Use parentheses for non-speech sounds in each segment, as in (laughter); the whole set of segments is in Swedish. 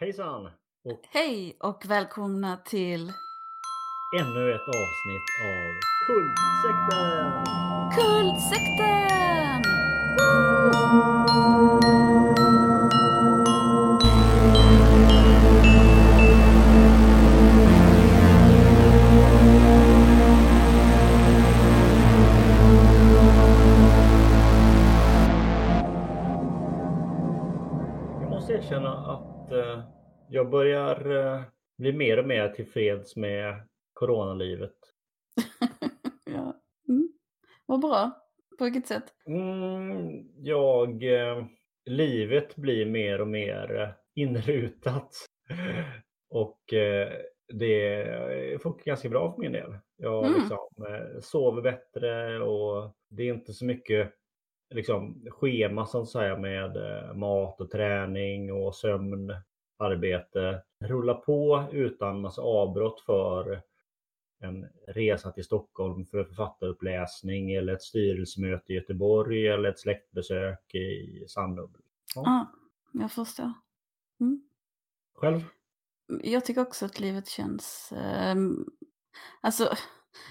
Hejsan! Och Hej och välkomna till ännu ett avsnitt av Kultsekten! Kultsekten! Jag måste erkänna att eh, jag börjar eh, bli mer och mer tillfreds med coronalivet. (laughs) ja. mm. Vad bra. På vilket sätt? Mm, jag... Eh, livet blir mer och mer inrutat. (laughs) och det funkar ganska bra för min del. Jag Mm. liksom, sover bättre och det är inte så mycket liksom, schema så att säga med eh, mat och träning och sömn, arbete. Rulla på utan massa avbrott för en resa till Stockholm för författaruppläsning eller ett styrelsemöte i Göteborg eller ett släktbesök i Sandubben. Ja. Ja, jag förstår. Mm. Själv? Jag tycker också att livet känns... ehm, alltså,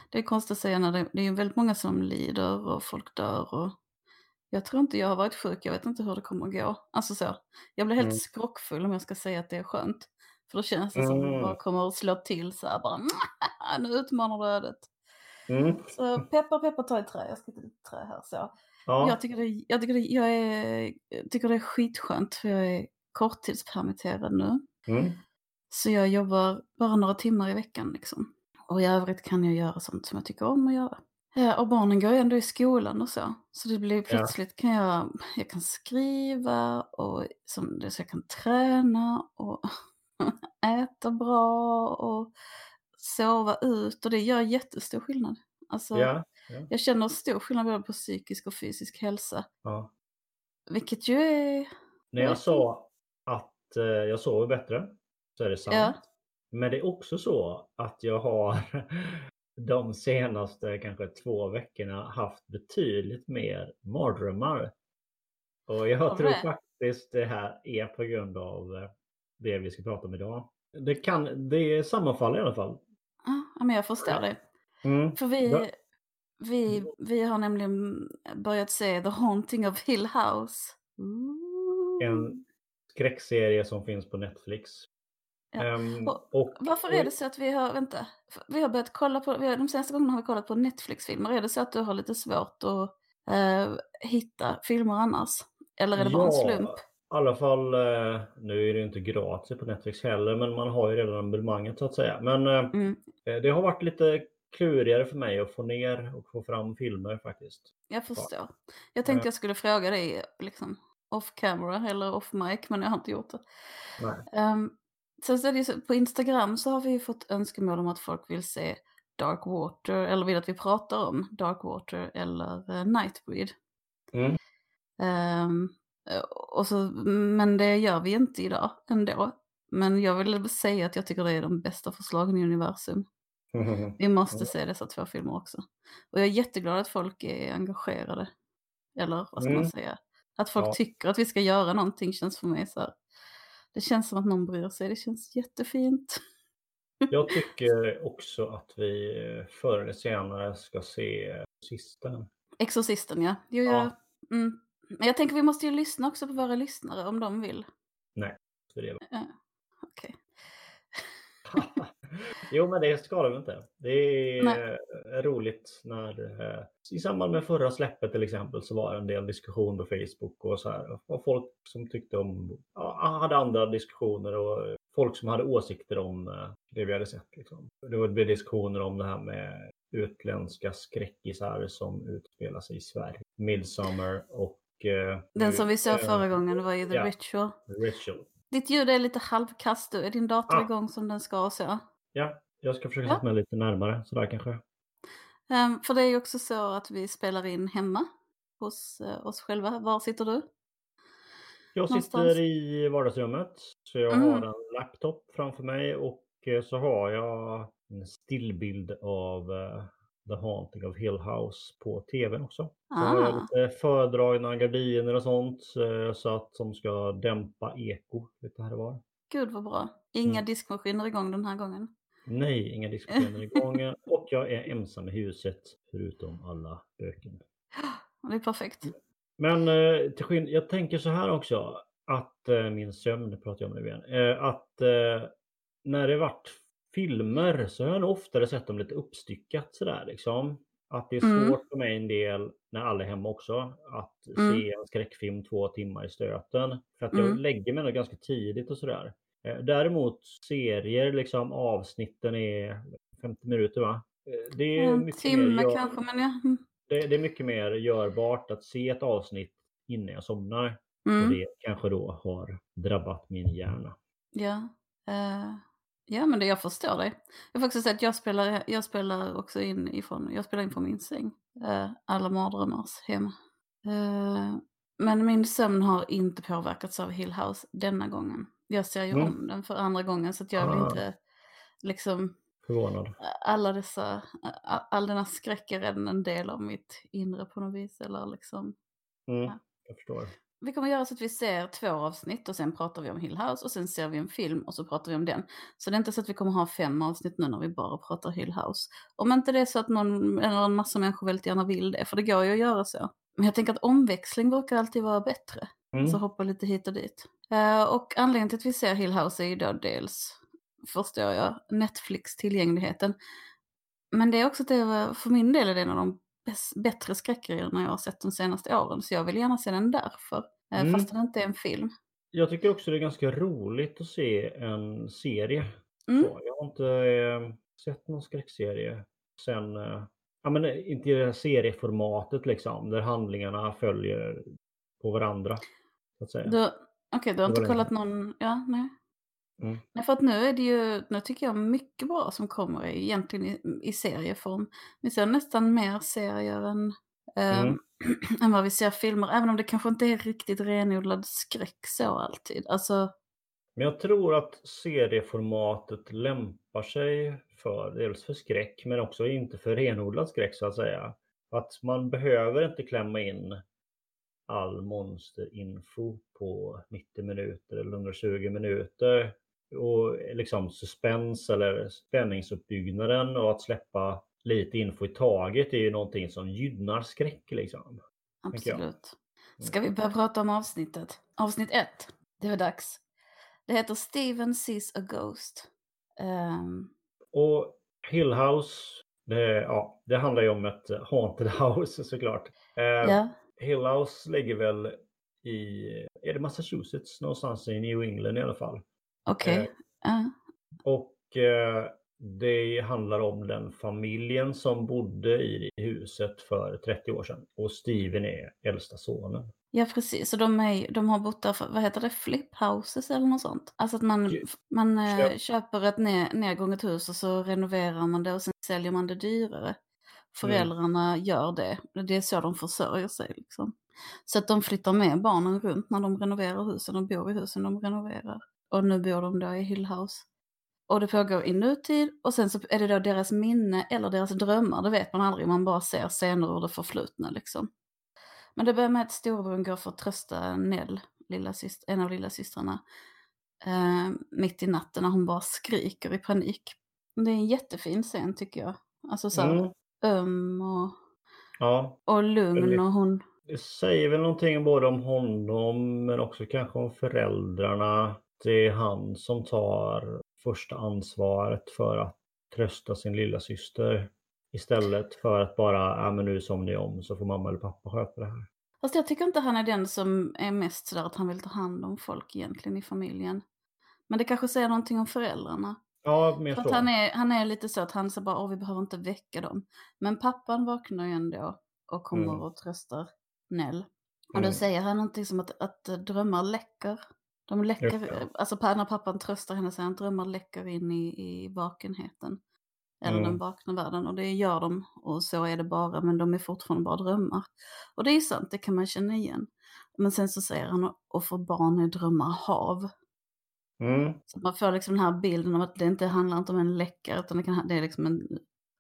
det är konstigt att säga när det, det är väldigt många som lider och folk dör och jag tror inte jag har varit sjuk, jag vet inte hur det kommer att gå. Alltså så, jag blir helt Mm. skrockfull om jag ska säga att det är skönt. För då känns det som att det Mm. bara kommer att slå till så här bara, nu utmanar du ödet. Mm. Så peppar peppar ta i trä, jag ska till trä här så. Ja. Jag, tycker det, jag, tycker det, jag, är, jag tycker det är skitskönt för jag är korttidspermitterad nu. Mm. Så jag jobbar bara några timmar i veckan liksom. Och i övrigt kan jag göra sånt som jag tycker om att göra. Ja, och barnen går ju ändå i skolan och så. Så det blir plötsligt kan jag, jag kan skriva och som så jag kan träna och (laughs) äta bra och sova ut och det gör jättestor skillnad. Alltså, Ja. Ja. jag känner stor skillnad både på psykisk och fysisk hälsa. ja. Vilket ju är... När jag sa att eh, jag sover bättre så är det sant. Ja. Men det är också så att jag har de senaste kanske två veckorna haft betydligt mer mardrömmar. Och jag tror faktiskt det här är på grund av eh, det vi ska prata om idag. Det, kan, det sammanfaller i alla fall. Ja, men jag förstår det. Mm. För vi, vi, vi har nämligen börjat se The Haunting of Hill House. Ooh. En skräckserie som finns på Netflix. Ja. Ehm, Och och, Varför är det så att vi har, vänta, vi har börjat kolla på, vi har, de senaste gångerna har vi kollat på Netflix-filmer. Är det så att du har lite svårt att eh, hitta filmer annars? Eller är det bara en slump? I alla fall, eh, nu är det inte gratis på Netflix heller, men man har ju redan abonnemanget så att säga. Men eh, Mm, det har varit lite klurigare för mig att få ner och få fram filmer faktiskt. jag förstår. Jag tänkte Ja. jag skulle fråga dig liksom off camera eller off mic, men jag har inte gjort det. Um, sen så är det ju på Instagram så har vi ju fått önskemål om att folk vill se Dark Water, eller vill att vi pratar om Dark Water eller uh, Nightbreed. Mm. Ehm, och så, men det gör vi inte idag ändå. Men jag vill säga att jag tycker det är de bästa förslagen i universum. (laughs) Vi måste Mm. se dessa två filmer också. Och jag är jätteglad att folk är engagerade. Eller vad ska Mm. man säga? Att folk Ja. tycker att vi ska göra någonting känns för mig så här. Det känns som att någon bryr sig, det känns jättefint. (laughs) Jag tycker också att vi eh, förr eller senare ska se Sisten. Exorcisten ja. Jo, Ja. jag, mm. Men jag tänker vi måste ju lyssna också på våra lyssnare om de vill. För det. Ja, Okej. Jo men det skadar väl inte. Det är Nej. roligt när eh, i samband med förra släppet till exempel så var det en del diskussion på Facebook och så här. Och folk som tyckte om, ja, hade andra diskussioner och folk som hade åsikter om eh, det vi hade sett. Liksom. Det var- diskussioner om det här med utländska skräckisar som utspelar sig i Sverige. Midsummer och eh, Den som vi såg eh, förra gången var ju The ja. Ritual. Ritual. Ditt ljud är lite halvkast. Är din dator Ah. igång som den ska och så? Ja, jag ska försöka Ja. sätta mig lite närmare sådär kanske. Ehm, för det är ju också så att vi spelar in hemma hos eh, oss själva. Var sitter du? Jag Någonstans. sitter i vardagsrummet så jag Mm. har en laptop framför mig och eh, så har jag en stillbild av eh, The Haunting of Hill House på tvn också. Så har jag Ah, lite fördragna gardiner och sånt så att som ska dämpa eko lite här och var. gud vad bra. Inga Mm. diskmaskiner igång den här gången. Nej, inga diskussioner igång och jag är ensam i huset förutom alla böken. Det är perfekt. Men eh, till skill- jag tänker så här också att eh, min sömn, pratar jag om nu igen, eh, att när det varit filmer så har jag nog oftare sett dem lite uppstyckat sådär liksom. Att det är Mm. svårt för mig en del, när alla är hemma också, att Mm. se en skräckfilm två timmar i stöten. För att jag Mm. lägger mig nog ganska tidigt och sådär. Eh, Däremot serier, liksom avsnitten är 50 minuter va? Eh, Det är En timme gör- kanske, men ja. mm. det, det är mycket mer görbart att se ett avsnitt innan jag somnar. Och Mm. det kanske då har drabbat min hjärna. Ja. Eh, ja, men det, jag förstår dig. Jag får också säga att jag spelar, jag spelar också in ifrån, jag spelar in från min säng. Eh, alla mardrömmars hem. Eh, men min sömn har inte påverkats av Hill House denna gången. Jag ser ju Mm. om den för andra gången så att jag vill Ah. inte liksom Förvånad. alla dessa, all, all denna skräck är redan en del av mitt inre på något vis. Eller liksom. Mm, Ja. jag förstår. Vi kommer göra så att vi ser två avsnitt och sen pratar vi om Hill House och sen ser vi en film och så pratar vi om den. Så det är inte så att vi kommer ha fem avsnitt nu när vi bara pratar Hill House. Om inte det är så att någon eller en massa människor väldigt gärna vill det, för det går ju att göra så. Men jag tänker att omväxling brukar alltid vara bättre. Mm. Så hoppa lite hit och dit. Eh, och anledningen till att vi ser Hill House är ju då dels, förstår jag, Netflix-tillgängligheten. Men det är också det för min del är det en av de bättre skräckgrejerna jag har sett de senaste åren. Så jag vill gärna se den därför. Eh, Mm. Fast det inte är en film. Jag tycker också det är ganska roligt att se en serie. Mm. Jag har inte eh, sett någon skräckserie sen, eh, ja men eh, inte i det här serieformatet liksom, där handlingarna följer på varandra. Så att säga. Du, Okej, du har Det inte kollat någon, ja nej. Mm. Nej, för att nu är det ju, nu tycker jag mycket bra som kommer egentligen i, i serieform. Vi ser nästan mer serier än, ehm, Mm. (clears throat) än vad vi ser filmer, även om det kanske inte är riktigt renodlad skräck så alltid. Alltså, Men jag tror att serieformatet lämpar sig för dels för skräck men också inte för renodlad skräck så att säga. Att man behöver inte klämma in all monsterinfo på 90 minuter eller 120 minuter. Och liksom suspens eller spänningsuppbyggnaden och att släppa lite info i taget är ju någonting som gynnar skräck liksom. Absolut. Ska vi börja prata om avsnittet? Avsnitt ett, det var dags. Det heter Steven sees a ghost. Ehm, Och Hill House, det, ja, det handlar ju om ett haunted (laughs) house såklart. Eh, ja, Hill House ligger väl i, är det Massachusetts? Någonstans i New England i alla fall. okej. eh, Ja, Och eh, det handlar om den familjen som bodde i huset för 30 år sedan. Och Steven är äldsta sonen. Ja, precis. Och de, är, de har bott där för, vad heter det, flip houses eller något sånt? Alltså att man, Ju- man eh, Köp. köper ett ner, nedgånget hus och så renoverar man det och sen säljer man det dyrare. Föräldrarna gör det. Det är så de försörjer sig liksom. Så att de flyttar med barnen runt när de renoverar husen och bor i husen de renoverar. Och nu bor de då i Hill House. Och det pågår i nutid och sen så är det då deras minne eller deras drömmar, det vet man aldrig, man bara ser scener ur det förflutna liksom. Men det börjar med att storebror går för att trösta Nell, lilla syster, en av lilla systrarna, eh, mitt i natten när hon bara skriker i panik. Det är en jättefin scen tycker jag. Alltså så Mm. Öm och, Ja, och lugn och hon... det säger väl någonting både om honom men också kanske om föräldrarna. Det är han som tar första ansvaret för att trösta sin lilla syster Istället för att bara, ja men nu somnar ni om så får mamma eller pappa sköta det här. Fast jag tycker inte han är den som är mest sådär att han vill ta hand om folk egentligen i familjen. Men det kanske säger någonting om föräldrarna. Ja, mer För så. att han är, han är lite så att han säger bara, åh vi behöver inte väcka dem. Men pappan vaknar ju ändå och kommer Mm. och tröstar Nell. Och Mm. då säger han någonting som att, att drömmar läcker. De läcker, alltså när pappan tröstar henne säger han att drömmar läcker in i, i vakenheten. Eller Mm. den vakna världen. Och det gör de. Och så är det bara. Men de är fortfarande bara drömmar. Och det är sant, det kan man känna igen. Men sen så säger han, och för barn är drömmar hav. Mm. Så man får liksom den här bilden av att det inte handlar inte om en läcka utan det, kan, det är liksom en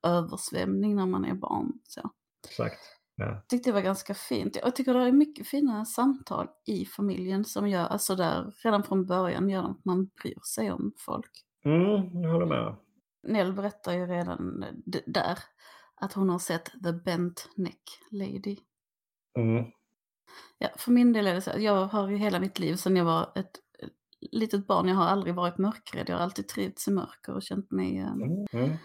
översvämning när man är barn. Så. Exakt. Ja. tyckte det var ganska fint. Jag tycker det är mycket fina samtal i familjen som gör, alltså där redan från början gör att man bryr sig om folk. Mm, jag håller med. Nell berättar ju redan där att hon har sett The Bent Neck Lady. Mm. Ja, för min del är det så att jag har ju hela mitt liv sedan jag var ett litet barn, jag har aldrig varit mörkrädd, jag har alltid trivts i mörker och känt mig, eh, Mm. Mm.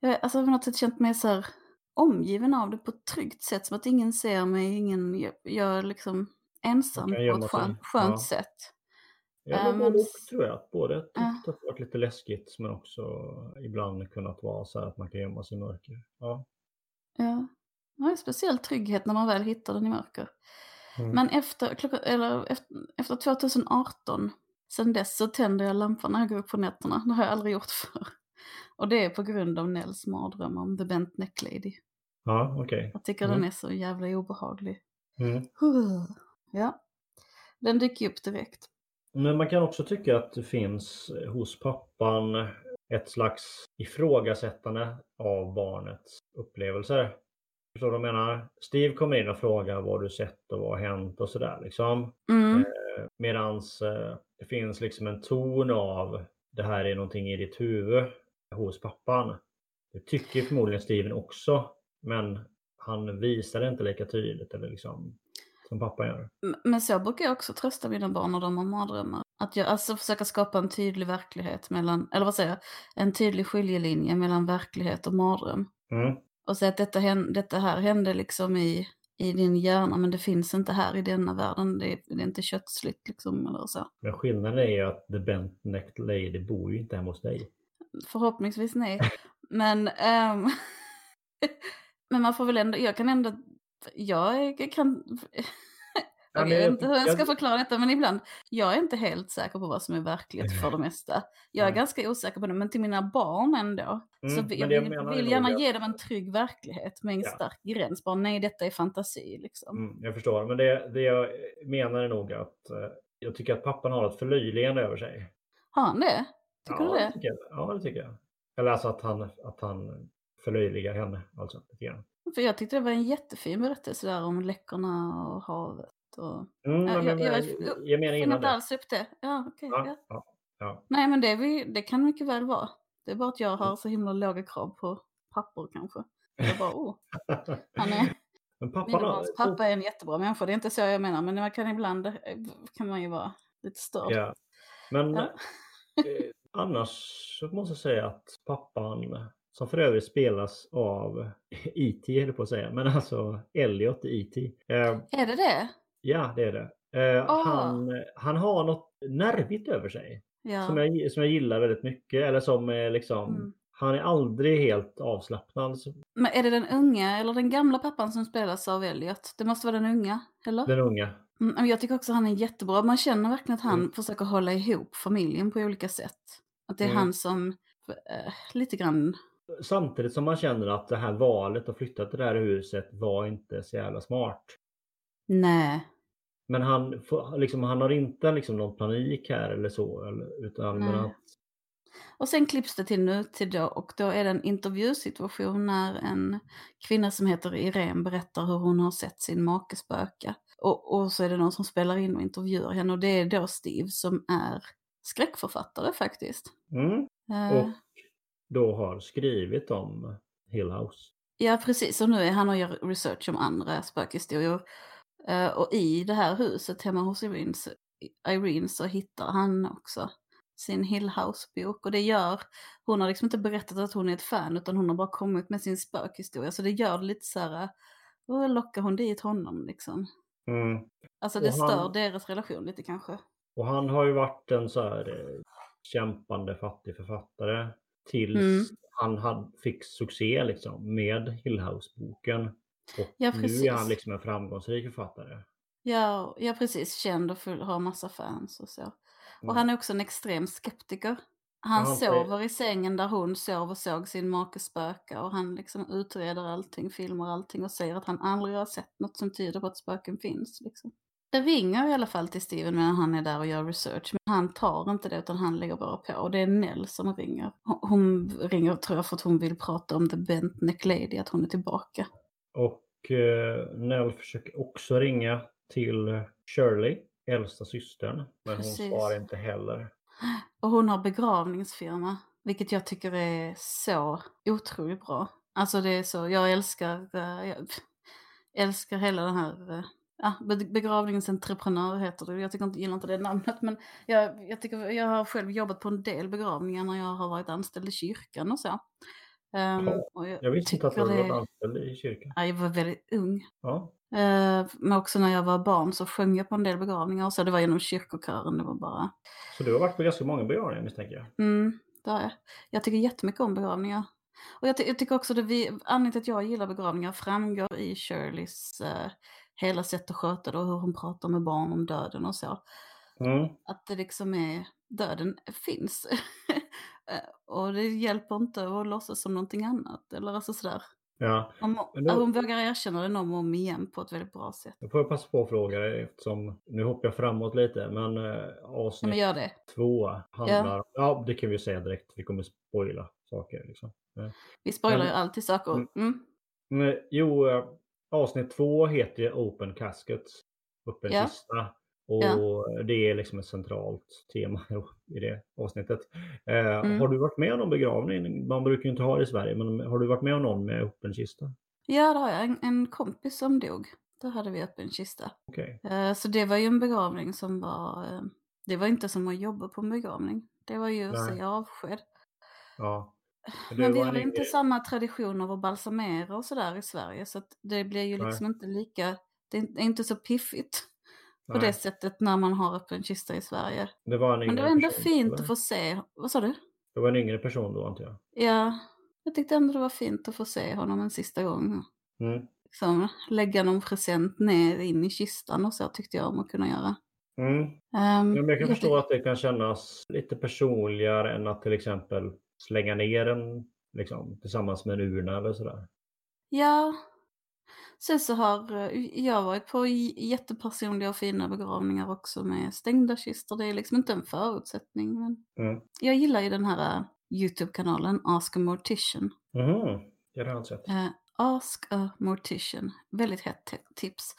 jag har alltså på något sätt känt mig så här omgiven av det på ett tryggt sätt, som att ingen ser mig, ingen, jag, jag är liksom ensam på ett skönt, skönt Ja. sätt. Ja, men både och tror jag. Att Både tyckt att det varit lite läskigt men också ibland kunnat vara så här att man kan gömma sig i mörker. Ja. Ja, ja en speciell trygghet när man väl hittar den i mörker. Mm. Men efter, klockan, eller efter, efter 2018, sen dess så tänder jag lampan när jag går upp på nätterna. Det har jag aldrig gjort förr. Och det är på grund av Nells mardröm om The Bent Neck Lady. Ja, okej. Jag tycker Mm. den är så jävla obehaglig. Mm. (sighs) Ja, den dyker upp direkt. Men man kan också tycka att det finns hos pappan ett slags ifrågasättande av barnets upplevelser. Förstår du vad jag menar? Steve kommer in och frågar vad du sett och vad har hänt och sådär liksom. Mm. Medans eh, det finns liksom en ton av det här är någonting i ditt huvud hos pappan. Det tycker förmodligen Steven också. Men han visar det inte lika tydligt eller liksom som pappa gör. Men så brukar jag också trösta mina barn när de har mardrömmar. Att jag alltså försöka skapa en tydlig verklighet mellan, eller vad säger jag, en tydlig skiljelinje mellan verklighet och mardröm. Mm. Och säga att detta, detta här hände liksom i, i din hjärna men det finns inte här i denna världen. Det är, det är inte köttsligt liksom eller så. Men skillnaden är ju att The Bent Necked Lady bor ju inte hemma hos dig. Förhoppningsvis nej. Men, ehm, (laughs) men man får väl ändå, jag kan ändå, jag kan, jag jag- vet inte hur jag ska jag- förklara detta men ibland, jag är inte helt säker på vad som är verkligt för det (laughs) mesta. Jag är Nej. ganska osäker på det men till mina barn ändå. Mm, så vi- jag jag vill, nog gärna ge dem en trygg verklighet med en Ja. stark gräns. Bara nej detta är fantasi liksom. Mm, jag förstår, men det, det jag menar är nog att eh, jag tycker att pappan har ett förlöjligande över sig. Har han det? Tycker ja, du det? Tycker jag. Ja, det tycker jag. Eller alltså att han, att han förlöjligar henne. Alltså. För jag tyckte det var en jättefin berättelse där om läckorna och havet. Och... Mm, Ja, men, jag- men, jag- jag, jag menar innan inte det. alls upp det. Ja, okej. Ja, ja. ja. Nej men det, vi, det kan mycket väl vara. Det är bara att jag har så himla låga krav på pappor kanske. (laughs) Jag bara, oh, han är, (laughs) men pappan mina barns pappa är en jättebra människa. Det är inte så jag menar, men man kan ibland eh, kan man ju vara lite störd. Ja. Men Ja. eh, annars så måste jag säga att pappan, som för övrigt spelas av (laughs) E.T. höll jag på att säga, men alltså Elliot i E.T. Eh, Är det det? Ja, det är det. Eh, Ah. han, han har något nervigt över sig Ja. som, jag, som jag gillar väldigt mycket. Eller som är liksom, Mm. han är aldrig helt avslappnad. Men är det den unga eller den gamla pappan som spelas av Elliot? Det måste vara den unga, eller? Den unga. Mm, jag tycker också han är jättebra. Man känner verkligen att han Mm. försöker hålla ihop familjen på olika sätt. Att det är Mm. han som eh, lite grann... Samtidigt som man känner att det här valet att flytta till det här huset var inte så jävla smart. Nej. Men han, liksom, han har inte liksom någon panik här eller så. Eller, utan men Nej. att, Och sen klipps det till nutid då och då är det en intervjusituation när en kvinna som heter Irene berättar hur hon har sett sin make spöka. Och, och så är det någon som spelar in och intervjuar henne och det är då Steve som är skräckförfattare faktiskt. mm, Eh, och då har skrivit om Hill House. Ja, precis. Och nu är han och gör research om andra spökhistorier. Eh, och i det här huset hemma hos Irene, så- Irene så hittar han också sin Hill House-bok. Och det gör, hon har liksom inte berättat att hon är ett fan utan hon har bara kommit med sin spökhistoria. Så det gör det lite så här, oh, lockar hon dit honom liksom. Mm. Alltså det Och han- stör deras relation lite kanske. Och han har ju varit en så här eh, kämpande fattig författare tills Mm. han had, fick succé liksom med Hill House-boken. Och Ja, nu är han liksom en framgångsrik författare. Ja, ja precis. Känd och full, har massa fans och så. Och Mm. han är också en extrem skeptiker. Han Ja, sover i sängen där hon sov och såg sin make spöka och han liksom utreder allting, filmar allting och säger att han aldrig har sett något som tyder på att spöken finns. Liksom. Det ringer i alla fall till Steven medan han är där och gör research. Men han tar inte det utan han lägger bara på. Och det är Nell som ringer. Hon- ringer tror jag för att hon vill prata om The Bent Neck Lady, att hon är tillbaka. Och Nell försöker också ringa till Shirley, äldsta systern. Men Precis. hon svarar inte heller. Och hon har begravningsfirma, vilket jag tycker är så otroligt bra. Alltså det är så, jag älskar, eh, jag älskar hela den här, eh, ja, be- begravningsentreprenör heter det. Jag tycker inte, gillar inte det namnet, men jag, jag, tycker, jag har själv jobbat på en del begravningar när jag har varit anställd i kyrkan och så. Ehm, Jaha, och Jag visste inte att du hade det- varit anställd i kyrkan. Ja, jag var väldigt ung. Ja. Eh, men också när jag var barn så sjöng jag på en del begravningar och så. Det var genom kyrkokören, det var bara... Så du har varit på ganska många begravningar misstänker jag? Mm, det har jag. Jag tycker jättemycket om begravningar. Och jag, ty- jag tycker också att vi, anledningen till att jag gillar begravningar framgår i Shirleys eh, hela sätt att sköta det och hur hon pratar med barn om döden och så. Mm. Att det liksom är, döden finns. (laughs) Och det hjälper inte att låtsas som någonting annat. Eller alltså sådär. Ja. Men då- hon vågar erkänna det om och om igen på ett väldigt bra sätt. Då får jag passa på att fråga dig eftersom nu hoppar jag framåt lite men eh, Ja, men avsnitt gör det. två handlar... Ja. det kan vi säga direkt. Vi kommer spoila saker liksom. Vi spoilar Men- ju alltid saker. Mm. Mm. Men, jo, eh, avsnitt två heter ju Open Caskets. Öppen Ja. kista. Och det är liksom ett centralt tema (laughs) i det avsnittet. Eh, Mm. Har du varit med om någon begravning? Man brukar ju inte ha det i Sverige, men har du varit med om någon med öppen kista? Ja, det har jag. En, en kompis som dog. Då hade vi öppen kista. Okej. Eh, så det var ju en begravning som var... Eh, det var inte som att jobba på en begravning. Det var ju att säga avsked. Ja. du Men vi har en inte samma tradition av att balsamera och sådär i Sverige. Så det blir ju Nej. liksom inte lika... Det är inte så piffigt på Nej, det sättet när man har öppen kista i Sverige. det var en Men yngre det var ändå person, fint eller? att få se. Vad sa du? Det var en yngre person då antar jag. Ja, jag tyckte ändå det var fint att få se honom en sista gång. Mm. Liksom, lägga någon present ner in i kistan och så tyckte jag om att kunna göra. Mm. Ehm, Ja, men jag kan jag förstå att det kan kännas lite personligare än att till exempel slänga ner den liksom, tillsammans med en urna eller sådär. Ja. Sen så har eh, jag varit på jättepersonliga och fina begravningar också med stängda kistor. Det är liksom inte en förutsättning. Men Mm. jag gillar ju den här eh, YouTube-kanalen Ask a Mortician. Mhm, det har jag sett. Eh, Ask a Mortician. Väldigt hett tips.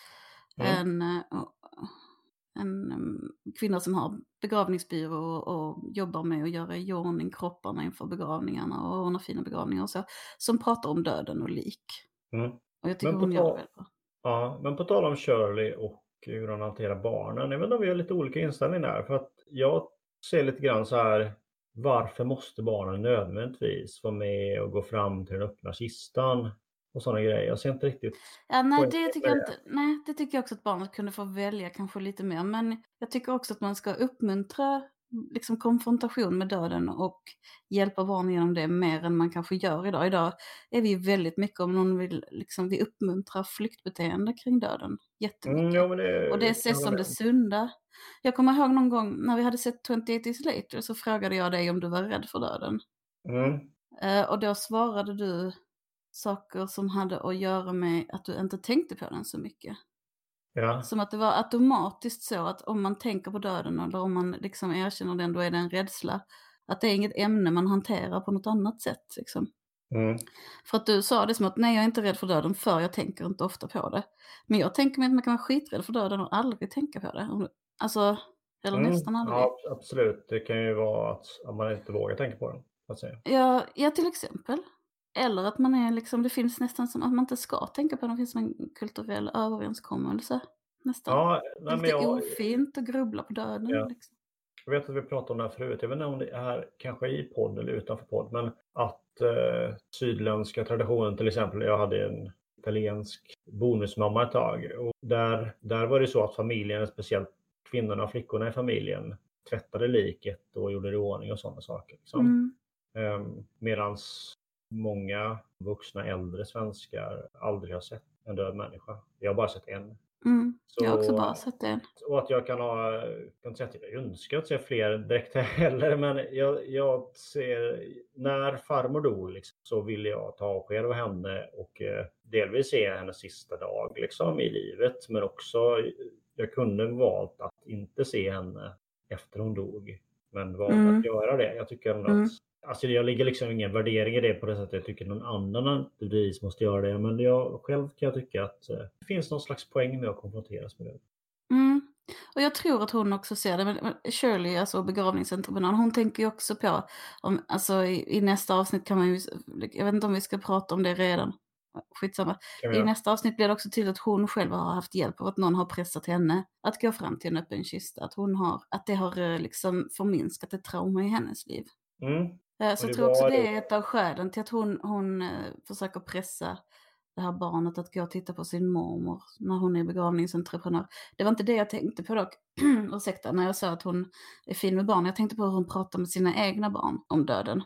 Mm. En, eh, en em, kvinna som har begravningsbyrå och, och jobbar med att göra i ordning kropparna inför begravningarna och ordna fina begravningar och så. Som pratar om döden och lik. Mm. Och jag tycker Men hon gör det väldigt bra. Ja, men på tal om Shirley och hur hon hanterar barnen. Jag vet inte om vi har lite olika inställning där. För att jag ser lite grann så här. Varför måste barnen nödvändigtvis vara med och gå fram till den öppna kistan? Och sådana grejer. Jag ser inte riktigt. Ja, nej, det tycker jag inte. Nej, det tycker jag också att barnet kunde få välja kanske lite mer. Men jag tycker också att man ska uppmuntra liksom konfrontation med döden och hjälpa barn genom det mer än man kanske gör idag. Idag är vi väldigt mycket om någon vill, liksom vi uppmuntrar flyktbeteende kring döden. Jättemycket. Mm, ja, det, Och det ses som det sunda. Jag kommer ihåg någon gång när vi hade sett 28 Days Later så frågade jag dig om du var rädd för döden. Mm, Eh, och då svarade du saker som hade att göra med att du inte tänkte på den så mycket. Ja. Som att det var automatiskt så att om man tänker på döden eller om man liksom erkänner den, då är det en rädsla. Att det är inget ämne man hanterar på något annat sätt. Liksom. Mm. För att du sa det som att nej, jag är inte rädd för döden för jag tänker inte ofta på det. Men jag tänker mig att man kan vara skiträdd för döden och aldrig tänka på det. Alltså, eller Mm, nästan aldrig. Ja, absolut. Det kan ju vara att, man inte vågar tänka på den. Ja, ja, till exempel. Eller att man är liksom, det finns nästan som att man inte ska tänka på det. Det finns som en kulturell överenskommelse. Nästan. Ja, nej, lite jag, ofint att grubbla på döden. Ja. Liksom. jag vet att vi pratade om det här förut. Jag vet inte om det är kanske i podd eller utanför podd. Men att eh, sydländska traditionen till exempel. Jag hade en italiensk bonusmamma ett tag. Och där, där var det så att familjen, speciellt kvinnorna och flickorna i familjen, tvättade liket och gjorde det i ordning och sådana saker. Liksom. Mm. Um, Medan många vuxna äldre svenskar aldrig har sett en död människa. Jag har bara sett en. Mm. Jag har också Så- bara sett det. Och att jag kan ha, jag kan inte säga att jag önskar att se fler direkt (laughs) heller, men jag, jag ser, när farmor dog liksom, så ville jag ta avsked av henne och eh, delvis se hennes sista dag liksom, i livet, men också jag kunde valt att inte se henne efter hon dog, men valde Mm. att göra det. Jag tycker ändå Mm. att Alltså jag lägger liksom ingen värdering i det på det sättet jag tycker någon annan naturligtvis måste göra det. Men jag själv kan jag tycka att eh, det finns någon slags poäng med att konfronteras med det. Mm. Och jag tror att hon också ser det. Men Shirley, alltså begravningsentreprenören, hon tänker ju också på, om, alltså i, i, nästa avsnitt kan man ju, jag vet inte om vi ska prata om det redan. Skitsamma. I nästa avsnitt blir det också tydligt att hon själv har haft hjälp av att någon har pressat henne att gå fram till en öppen kista. Att, hon har, att det har eh, liksom förminskat ett trauma i hennes liv. Mm. Eh, så jag tror också det är ett av skälen till att hon, hon eh, försöker pressa det här barnet att gå och titta på sin mormor när hon är begravningsentreprenör. Det var inte det jag tänkte på dock, (clears throat) ursäkta, när jag sa att hon är fin med barn. Jag tänkte på hur hon pratar med sina egna barn om döden.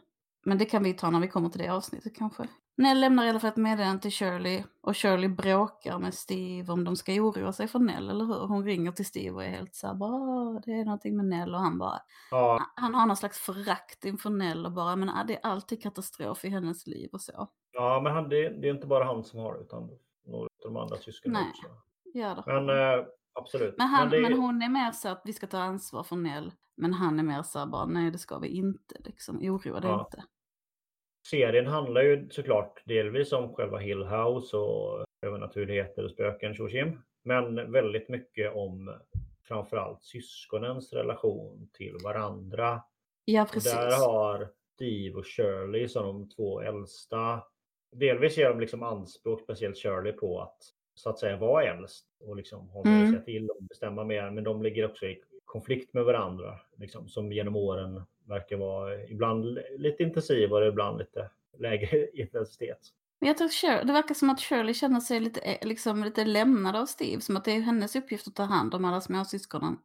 Men det kan vi ta när vi kommer till det avsnittet kanske. Nell lämnar i alla fall ett meddelande till Shirley och Shirley bråkar med Steve om de ska oroa sig för Nell, eller hur? Hon ringer till Steve och är helt såhär, bara det är någonting med Nell och han bara, ja. han har någon slags förakt inför Nell och bara, men det är alltid katastrof i hennes liv och så. Ja, men han, det, det är inte bara han som har det utan några av de andra syskonen Nej. också. Ja, det men äh, absolut. Men, han, men, det... men, hon är mer så att vi ska ta ansvar för Nell, men han är mer så här bara, nej det ska vi inte, liksom, oroa dig ja. inte serien handlar ju såklart delvis om själva Hill House och övernaturligheter och spöken Shoshim. Men väldigt mycket om framförallt syskonens relation till varandra. Ja, precis. Där har Steve och Shirley som de två äldsta. Delvis gör de liksom anspråk, speciellt Shirley, på att så att säga vara äldst och liksom ha mer mm. till och bestämma mer. Men de ligger också i konflikt med varandra liksom, som genom åren verkar vara ibland lite intensivare, ibland lite lägre (laughs) intensitet. Men jag tror Shirley, det verkar som att Shirley känner sig lite, eh, liksom, lite lämnad av Steve, som att det är hennes uppgift att ta hand om alla småsyskonen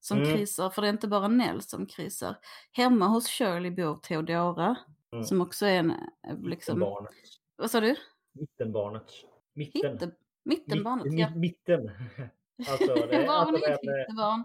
som mm. krisar, för det är inte bara Nell som krisar. Hemma hos Shirley bor Theodora, mm. som också är en... Eh, liksom, Mittenbarnet. Vad sa du? Mittenbarnet. Mitten. Hitte, mittenbarnet, Mitt, ja. Mitten. (laughs) Alltså, det, (laughs) var hon hittebarn?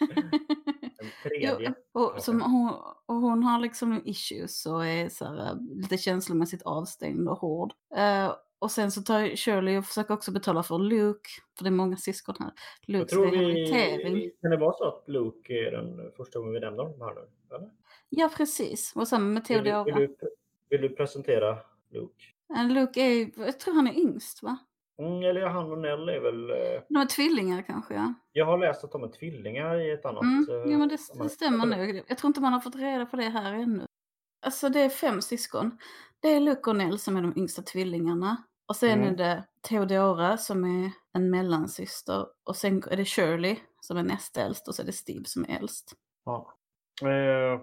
En tredje. Jo, och, som hon, och hon har liksom issues och är så här, lite känslomässigt avstängd och hård. Uh, och sen så tar Shirley och försöker också betala för Luke, för det är många syskon här. Lukes rehabilitering. Kan det vara så att Luke är den första gången vi nämner dem här nu? Eller? Ja, precis. Och samma med Theodora. Vill, vill, du, vill du presentera Luke? Luke är, jag tror han är yngst va? Mm, eller han och Nell är väl... Eh... De är tvillingar kanske ja. Jag har läst att de är tvillingar i ett annat... Mm, eh, jo men det, det stämmer nog. Jag tror inte man har fått reda på det här ännu. Alltså det är fem syskon. Det är Luke och Nell som är de yngsta tvillingarna. Och sen mm. är det Theodora som är en mellansyster. Och sen är det Shirley som är näst äldst och så är det Steve som är äldst. Ja. Eh,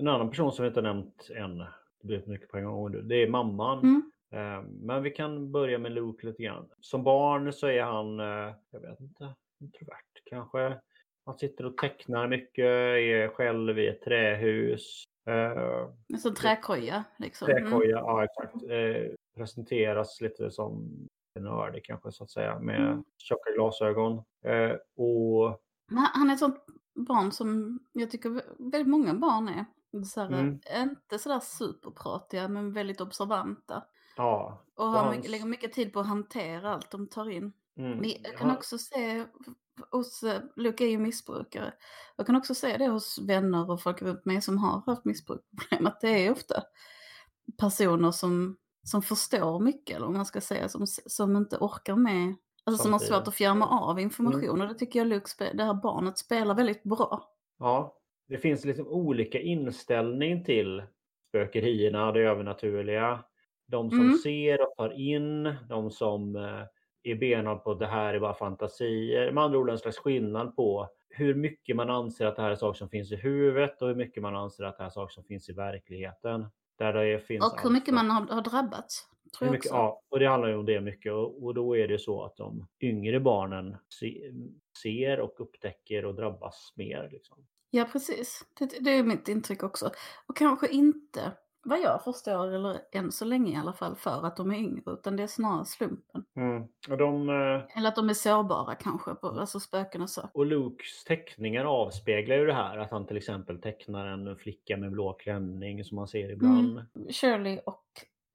en annan person som vi inte nämnt än, det blir mycket på en gång, det är mamman. Mm. Eh, men vi kan börja med Luke lite grann. Som barn så är han, eh, jag vet inte, introvert kanske. Han sitter och tecknar mycket, är själv i ett trähus. Eh, en sån träkoja liksom. Träkoja, mm. ja exakt. Presenteras lite som nördig kanske så att säga med mm. tjocka glasögon. Och... Han är ett sånt barn som jag tycker väldigt många barn är. Så här, mm. Inte sådär superpratiga men väldigt observanta. Ja. Och han hans... lägger mycket tid på att hantera allt de tar in. Mm. Men jag kan också se hos, Luke är ju missbrukare. Jag kan också se det hos vänner och folk runt mig som har haft missbruksproblem. Att det är ofta personer som, som förstår mycket, eller vad man ska säga, som, som inte orkar med. Alltså som har svårt att fjärma av information. Mm. Och det tycker jag Luke, det här barnet spelar väldigt bra. Ja, det finns liksom olika inställning till spökerierna, det övernaturliga. De som mm. ser och tar in, de som eh, är benad på att det här är bara fantasier. Med andra ord en slags skillnad på hur mycket man anser att det här är saker som finns i huvudet och hur mycket man anser att det här är saker som finns i verkligheten. Där det finns och hur mycket man har, har drabbats. Tror mycket, ja, och det handlar ju om det mycket och, och då är det så att de yngre barnen se, ser och upptäcker och drabbas mer. Liksom. Ja precis, det, det är mitt intryck också. Och kanske inte vad jag förstår, eller än så länge i alla fall, för att de är yngre, utan det är snarare slumpen. Mm. Och de, eh... Eller att de är sårbara kanske, på, alltså spöken och så. Och Lukes teckningar avspeglar ju det här, att han till exempel tecknar en flicka med blå klänning som man ser ibland. Mm. Shirley och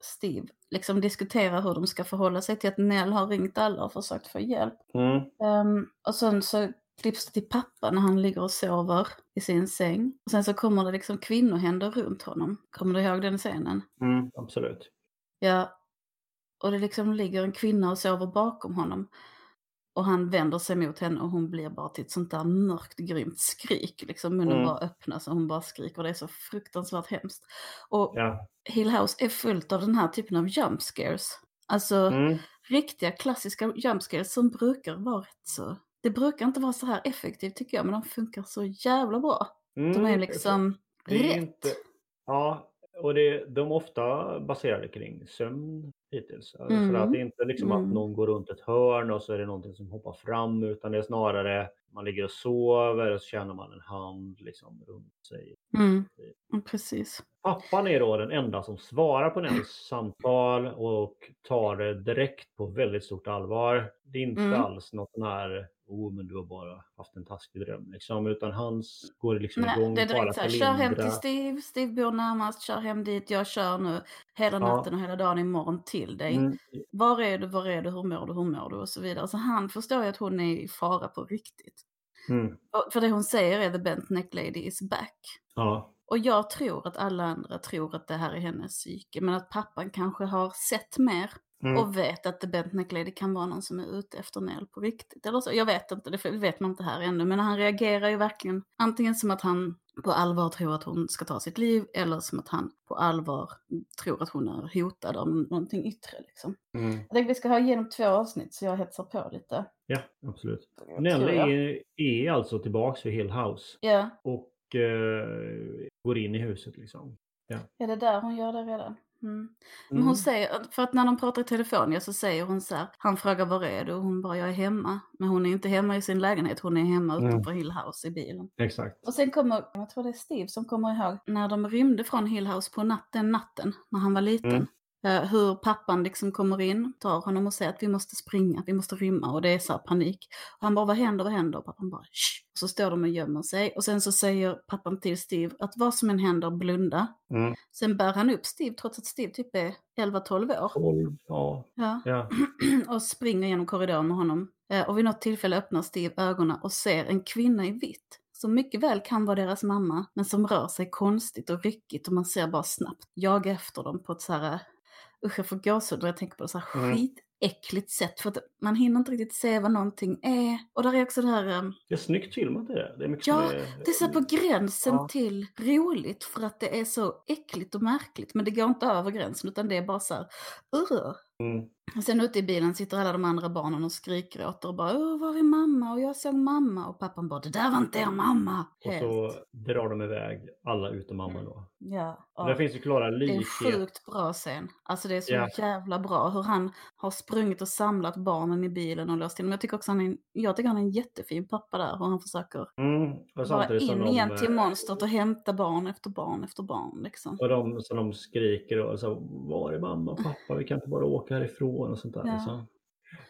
Steve liksom diskuterar hur de ska förhålla sig till att Nell har ringt alla och försökt få hjälp. Mm. Um, och sen så klipps det till pappa när han ligger och sover i sin säng. Och sen så kommer det liksom kvinnohänder runt honom. Kommer du ihåg den scenen? Mm, absolut. Ja. Och det liksom ligger en kvinna och sover bakom honom. Och han vänder sig mot henne och hon blir bara till ett sånt där mörkt grymt skrik. Liksom munnen Mm. bara öppnas och hon bara skriker. Det är så fruktansvärt hemskt. Och Ja. Hill House är fullt av den här typen av jump scares. Alltså Mm. riktiga klassiska jump scares som brukar vara rätt så... Det brukar inte vara så här effektivt tycker jag, men de funkar så jävla bra. De är Mm, liksom är rätt. inte- Ja, och det, de är ofta baserade kring sömn hittills. Alltså För Mm. att det är inte liksom Mm. att någon går runt ett hörn och så är det någonting som hoppar fram utan det är snarare man ligger och sover och så känner man en hand liksom runt sig. Mm. Mm, Precis. Pappan är då den enda som svarar på Nels samtal och tar det direkt på väldigt stort allvar. Det är inte Mm. alls något sån här oh men du har bara haft en taskig dröm liksom utan han går liksom Nej, igång det är direkt så här, kör hem till Steve, Steve bor närmast, kör hem dit, jag kör nu hela Ja. natten och hela dagen imorgon till dig. Mm. Var är du, var är du, hur mår du, hur mår du och så vidare. Så han förstår ju att hon är i fara på riktigt. Mm. För det hon säger är the bent neck lady is back. Ja. Och jag tror att alla andra tror att det här är hennes psyke, men att pappan kanske har sett mer Mm. och vet att Bent Neck Lady kan vara någon som är ute efter Nell på riktigt. Eller så. Jag vet inte, det vet man inte här ännu, men han reagerar ju verkligen antingen som att han på allvar tror att hon ska ta sitt liv eller som att han på allvar tror att hon är hotad av någonting yttre. Liksom. Mm. Jag tänkte vi ska ha igenom två avsnitt så jag hetsar på lite. Ja, absolut. Jag. är, är alltså tillbaks vid Hill House Ja, och eh, går in i huset liksom. är det där hon gör det redan? Mm. Men Mm. hon säger, för att när de pratar i telefon ja, så säger hon så här, han frågar var är du? Och hon bara, jag är hemma. Men hon är inte hemma i sin lägenhet, hon är hemma Mm. utanför Hill House i bilen. Exakt. Och sen kommer, jag tror det är Steve som kommer ihåg, när de rymde från Hill House på natt, den natten, när han var liten. Mm. Eh, hur pappan liksom kommer in, tar honom och säger att vi måste springa, vi måste rymma och det är så panik. Och han bara, vad händer, vad händer? Och pappan bara, Shh! Och så står de och gömmer sig. Och sen så säger pappan till Steve att vad som än händer, blunda. Mm. Sen bär han upp Steve trots att Steve typ är 11-12 år. 12, ja. Ja. ja. (clears throat) och springer genom korridoren med honom. Eh, Och vid något tillfälle öppnar Steve ögonen och ser en kvinna i vitt. Som mycket väl kan vara deras mamma, men som rör sig konstigt och ryckigt och man ser bara snabbt jaga efter dem på ett så här, usch jag får gåshud när jag tänker på det, så här Mm. skitäckligt sätt. För att man hinner inte riktigt se vad någonting är. Och där är också det här, eh, Det är snyggt filmat det. Det är mycket Ja, som är... det är så på gränsen Ja. till roligt för att det är så äckligt och märkligt. Men det går inte över gränsen utan det är bara så här, "Ugh." Mm. Och Sen ute i bilen sitter alla de andra barnen och skriker och bara Åh, var är mamma? Och jag såg mamma. Och pappan bara, det där var inte er mamma. Och Helt. så drar de iväg alla utom mamma då. Ja, Och. Där finns ju klara Det är en likheter. sjukt bra scen. Alltså det är så Ja. jävla bra hur han har sprungit och samlat barnen i bilen och låst in dem. Jag tycker också han är en, jag tycker han är en jättefin pappa där. Hur han försöker Mm. Och bara samtidigt som in de, igen till eh, monstret och hämta barn efter barn efter barn. Liksom. Och de, som de skriker och så var är mamma och pappa? Vi kan inte bara åka härifrån och sånt där. Ja. Liksom.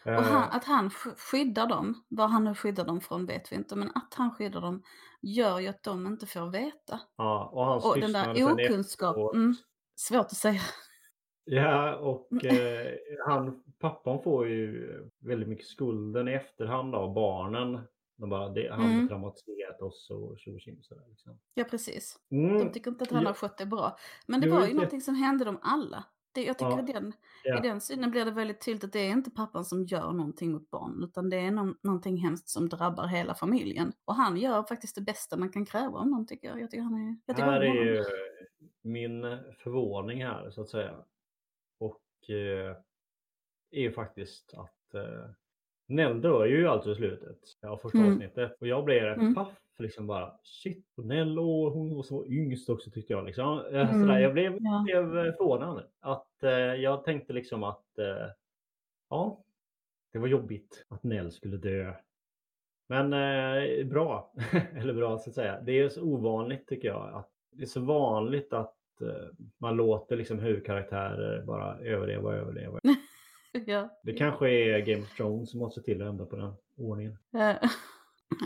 Och Eh, han, att han sk- skyddar dem, vad han nu skyddar dem från vet vi inte, men att han skyddar dem gör ju att de inte får veta. ja, och hans Och den där sen okunskap, efteråt. mm, svårt att säga. Ja, och eh, han, pappan får ju väldigt mycket skulden i efterhand av barnen. De bara, det, han har Mm. traumatiserat oss och tjo. Liksom. Ja, precis. Mm. De tycker inte att han Ja. har skött det bra. Men det Jo, var ju någonting som hände dem alla. Det, jag tycker Ja. i, den, Ja. i den synen blir det väldigt tydligt att det är inte pappan som gör någonting mot barnen, utan det är någon, någonting hemskt som drabbar hela familjen. Och han gör faktiskt det bästa man kan kräva av någon, tycker jag. Jag tycker han är... Jag tycker här är honom. ju min förvåning här så att säga. Och eh, är faktiskt att eh, Nell dör ju alltså i slutet av första Mm. avsnittet. Och jag blev rätt Mm. paff liksom bara shit. Och Nell och hon var så yngst också tyckte jag liksom. Eh, Mm. Sådär, jag blev, Ja. blev eh, förvånad. Att eh, jag tänkte liksom att eh, ja, det var jobbigt att Nell skulle dö. Men eh, bra, (laughs) eller bra så att säga. Det är så ovanligt tycker jag. Att det är så vanligt att eh, man låter liksom huvudkaraktärer bara överleva och överleva. (laughs) ja. Det kanske är Game of Thrones som måste till att ändra på den ordningen.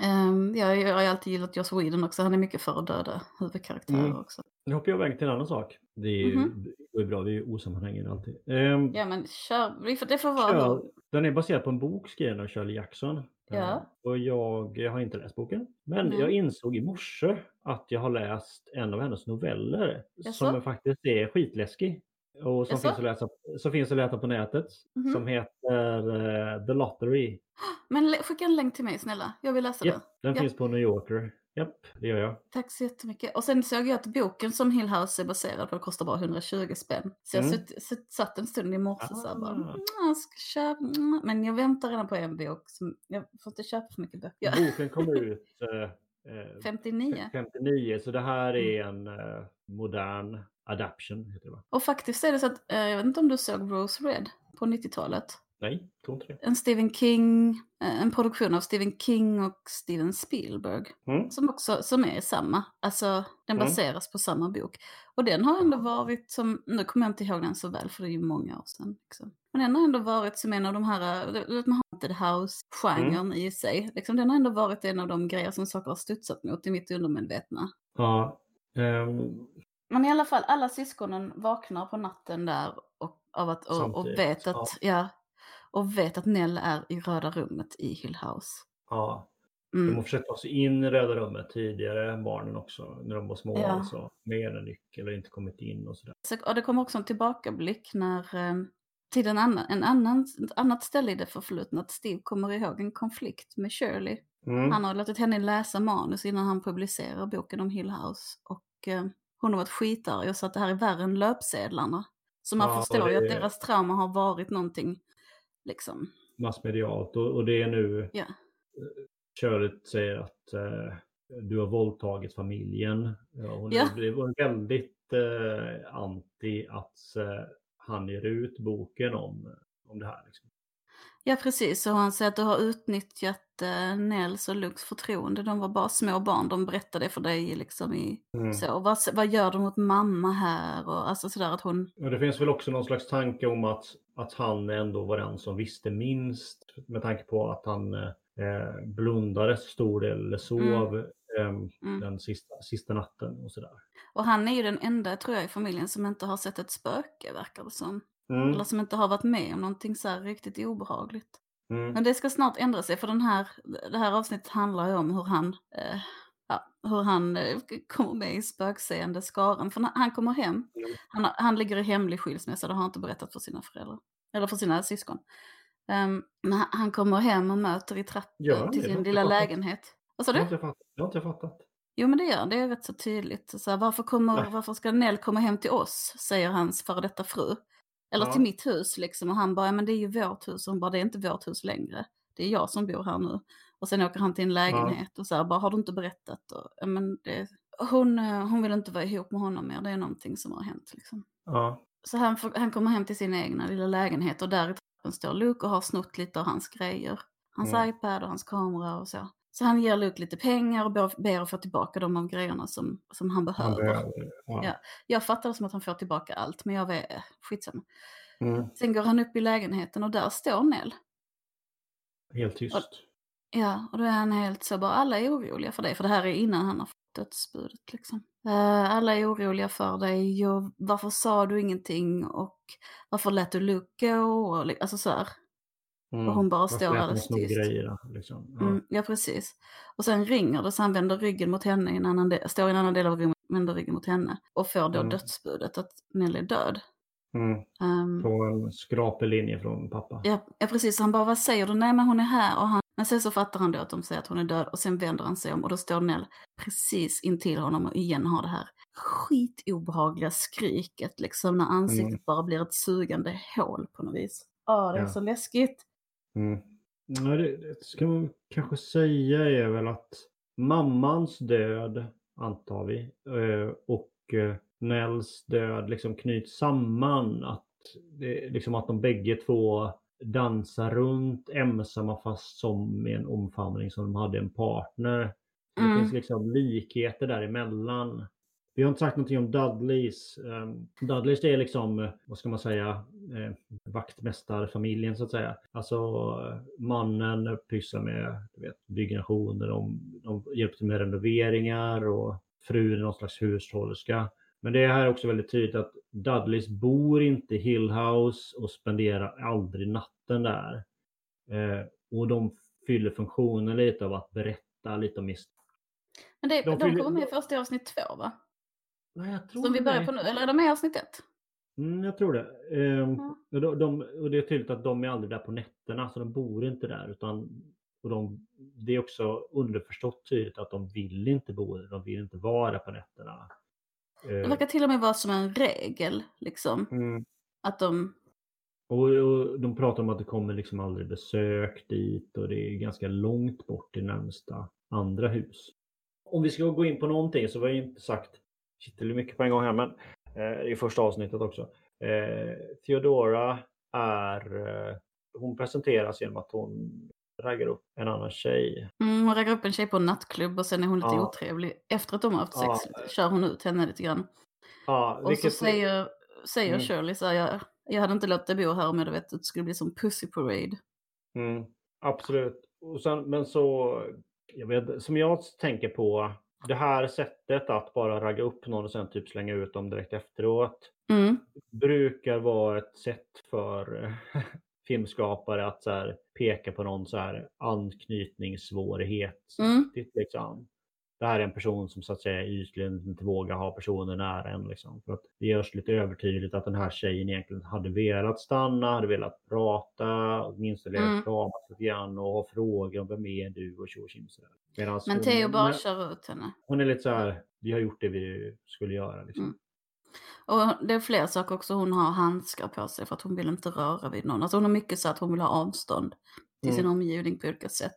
Eh, ehm, ja, jag har ju alltid gillat Joss Whedon också. Han är mycket för att döda huvudkaraktärer Mm. också. Nu hoppar jag iväg till en annan sak. Det är ju Mhm. det är bra, det är ju osammanhängande alltid. Ehm, Ja, men kör. Vi Det får vara... ja, den är baserad på en bok skriven av Shirley Jackson. Ja. Eh, Och jag, jag har inte läst boken. Men Nej. jag insåg i morse att jag har läst en av hennes noveller Jaså? som faktiskt är skitläskig. Och som finns, att läsa, som finns att läsa på nätet. Mhm. Som heter eh, The Lottery. Men skicka en länk till mig snälla. Jag vill läsa Japp, den. den Ja. finns på New Yorker. Japp, det gör jag. Tack så jättemycket. Och sen såg jag att boken som Hill House är baserad på kostar bara 120 spänn. Så jag Mm. sutt, satt en stund i morse så här bara, Ah. "Mm, jag ska köpa, mm." men jag väntar redan på en bok. Som, jag får inte köpa för mycket böcker. (laughs) Boken kommer ut eh, eh, 59. 59 så det här är Mm. en eh, modern adaption. Heter det, va? Och faktiskt är det så att, eh, jag vet inte om du såg Rose Red på 90-talet. Nej, tror inte det. En Stephen King, eh, en produktion av Stephen King och Steven Spielberg. Mm. Som också som är samma, alltså den Mm. baseras på samma bok. Och den har ändå varit som, nu kommer jag inte ihåg den så väl för det är ju många år sedan. Liksom. Men den har ändå varit som en av de här, man haunted house-genren Mm. i sig. Liksom, den har ändå varit en av de grejer som saker har studsat mot i mitt undermedvetna. Ja, ehm, Men i alla fall, alla syskonen vaknar på natten där och, av att, och, och vet att, ja. och vet att Nell är i röda rummet i Hill House. ja. De Mm. har försökt ta sig in i Röda rummet tidigare, barnen också, när de var små. Ja. Alltså, med en nyckel och inte kommit in och sådär. Så, och det kommer också en tillbakablick när, eh, till en annan, en annan, ett annat ställe i det förflutna, att Steve kommer ihåg en konflikt med Shirley. Mm. Han har låtit henne läsa manus innan han publicerar boken om Hill House. Och eh, hon har varit skitarg och sa att det här är värre än löpsedlarna. Så man Ja, förstår ju att deras trauma har varit någonting, liksom, Massmedialt och, och det är nu ja. Shirley säger att eh, du har våldtagit familjen. Ja, hon Ja. är- väldigt eh, anti att eh, han ger ut boken om, om det här. Liksom. Ja, precis. Och han säger att du har utnyttjat eh, Nels och Lukes förtroende. De var bara små barn, de berättade för dig liksom i Mm. så. Och vad, vad gör de mot mamma här? Och alltså sådär att hon, Och det finns väl också någon slags tanke om att, att han ändå var den som visste minst. Med tanke på att han eh, blundade så stor del, eller sov eh, Mm. den sista, sista natten och sådär. och han är ju den enda, tror jag, i familjen som inte har sett ett spöke, verkar det som. Mm. Eller som inte har varit med om någonting så här riktigt obehagligt. Mm. Men det ska snart ändra sig, för den här, det här avsnittet handlar ju om hur han, eh, ja, hur han eh, kommer med i spökseende skaran. För när han kommer hem, Mm. han, han ligger i hemlig skilsmässa, det har han inte berättat för sina föräldrar. Eller för sina syskon. Um, han, kommer hem och möter i trappen till sin lilla fattat. lägenhet. Vad sa Jag har du? inte fattat. Jag har inte fattat. Jo men det gör det är rätt så tydligt. Så här, varför, kommer, Nej. varför ska Nell komma hem till oss, säger hans före detta fru. Eller Ja. till mitt hus liksom. Och han bara, ja, men det är ju vårt hus. Och hon bara, det är inte vårt hus längre. Det är jag som bor här nu. Och sen åker han till en lägenhet och så här, bara, har du inte berättat? Och, ja, men det, hon, eh, hon vill inte vara ihop med honom mer, det är någonting som har hänt liksom. Ja. Så han, han kommer hem till sin egna lilla lägenhet och där i trappen står Luke och har snott lite av hans grejer. Hans Mm. iPad och hans kamera och så. Så han ger Luke lite pengar och ber, ber att få tillbaka de av grejerna som, som han behöver. behöver, ja. Ja. Jag fattar det som att han får tillbaka allt, men jag vet, skitsamma. Mm. Sen går han upp i lägenheten och där står Nell. Helt tyst. Ja, och då är han helt så bara, alla är oroliga för dig, för det här är innan han har fått dödsbudet liksom. Eh, alla är oroliga för dig, och varför sa du ingenting och varför lät du Luke gå? Och, alltså så här. Mm. Och hon bara Varför står alldeles tyst. Grejerna, liksom. ja. Mm, ja, precis. Och sen ringer det så han vänder ryggen mot henne, i en annan del, står i en annan del av rummet, vänder ryggen mot henne och får då Mm. dödsbudet att Nell är död. Mm. Ehm, På en skrapig linje från pappa. Ja, ja precis, han bara vad säger du? Nej men hon är här. Och han, men sen så fattar han då att de säger att hon är död och sen vänder han sig om och då står Nell precis intill honom och igen har det här skitobehagliga skriket liksom när ansiktet Mm. bara blir ett sugande hål på något vis. Ja, det är Ja. så läskigt. Mm. Ja, det, det ska man kanske säga är väl att mammans död, antar vi, eh, och eh, Nels död liksom knyts samman. Att, det, liksom att de bägge två dansar runt ensamma fast som med en omfamning som de hade en partner. Det Mm. finns liksom likheter däremellan. Vi har inte sagt någonting om Dudleys. Um, Dudleys det är liksom, eh, vad ska man säga, eh, vaktmästarfamiljen så att säga. Alltså eh, mannen pysslar med du vet, byggnationer, de, de hjälper till med renoveringar och frun är någon slags hushållerska. Men det är här också väldigt tydligt att Dudleys bor inte i Hill House och spenderar aldrig natten där. Eh, och de fyller funktionen lite av att berätta lite om historien. Men det, De de, fyller- kommer med i första avsnitt två va? Nej, Som vi börjar det. på nu. Eller är de med i avsnitt ett? Mm, jag tror det. Ehm, Ja. och, de, de, och det är tydligt att de är aldrig där på nätterna, så de bor inte där. Utan, och de, det är också underförstått tydligt att de vill inte bo där, de vill inte vara där på nätterna. Det Ehm, verkar till och med vara som en regel. Liksom. mm. Att de... och, och de pratar om att det kommer liksom aldrig besök dit och det är ganska långt bort till närmsta andra hus. Om vi ska gå in på någonting så var jag inte sagt, shit det är mycket på en gång här, men eh, i första avsnittet också. Eh, Theodora är, eh, hon presenteras genom att hon raggar upp en annan tjej. Mm, hon raggar upp en tjej på en nattklubb och sen är hon lite Ja. otrevlig. Efter att de har haft Ja. sex kör hon ut henne lite grann. Ja, Och så säger, säger Mm. Shirley så här, jag, jag hade inte låtit dig bo här om jag hade vetat att det skulle bli som pussy parade. Mm, absolut. Och sen, men så, jag vet, som jag tänker på, det här sättet att bara ragga upp någon och sen typ slänga ut dem direkt efteråt Mm. brukar vara ett sätt för (laughs) filmskapare att så här, peka på någon så här anknytningssvårighet. Mm. Liksom. Det här är en person som så att säga ytligen inte vågar ha personer nära en. Liksom. För att det görs lite övertydligt att den här tjejen egentligen hade velat stanna, hade velat prata, åtminstone Mm. kramas lite grann och ha frågor om vem är du och tjo och Men Theo bara kör ut henne. Hon är lite så här, vi har gjort det vi skulle göra. Liksom. Mm. Och det är fler saker också. Hon har handskar på sig för att hon vill inte röra vid någon. Alltså hon har mycket så att hon vill ha avstånd till sin Mm. omgivning på olika sätt.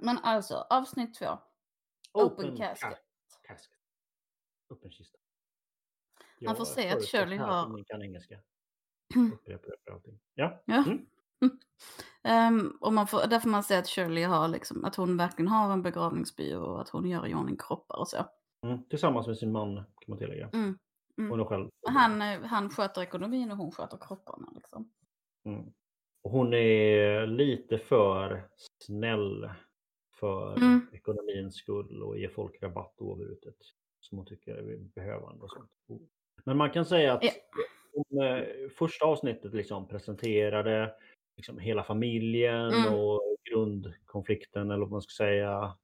Men alltså, avsnitt två. Open casket. casket. Öppen kista. Man får se att Shirley har- Ingen kan engelska. Upprepa det för allting. Ja. Ja. Mm. (laughs) Ehm, och man får, där får man se att Shirley har liksom, att hon verkligen har en begravningsbyrå och att hon gör i ordning kroppar och så. Mm. Tillsammans med sin man kan man tillägga. Mm. Mm. Själv. Han, han sköter ekonomin och hon sköter kropparna liksom. Mm. Hon är lite för snäll för Mm. ekonomins skull och ger folk rabatt oavbrutet. Som hon tycker är behövande och sånt. Men man kan säga att eh, första avsnittet liksom presenterade liksom hela familjen Mm. och grundkonflikten eller vad man ska säga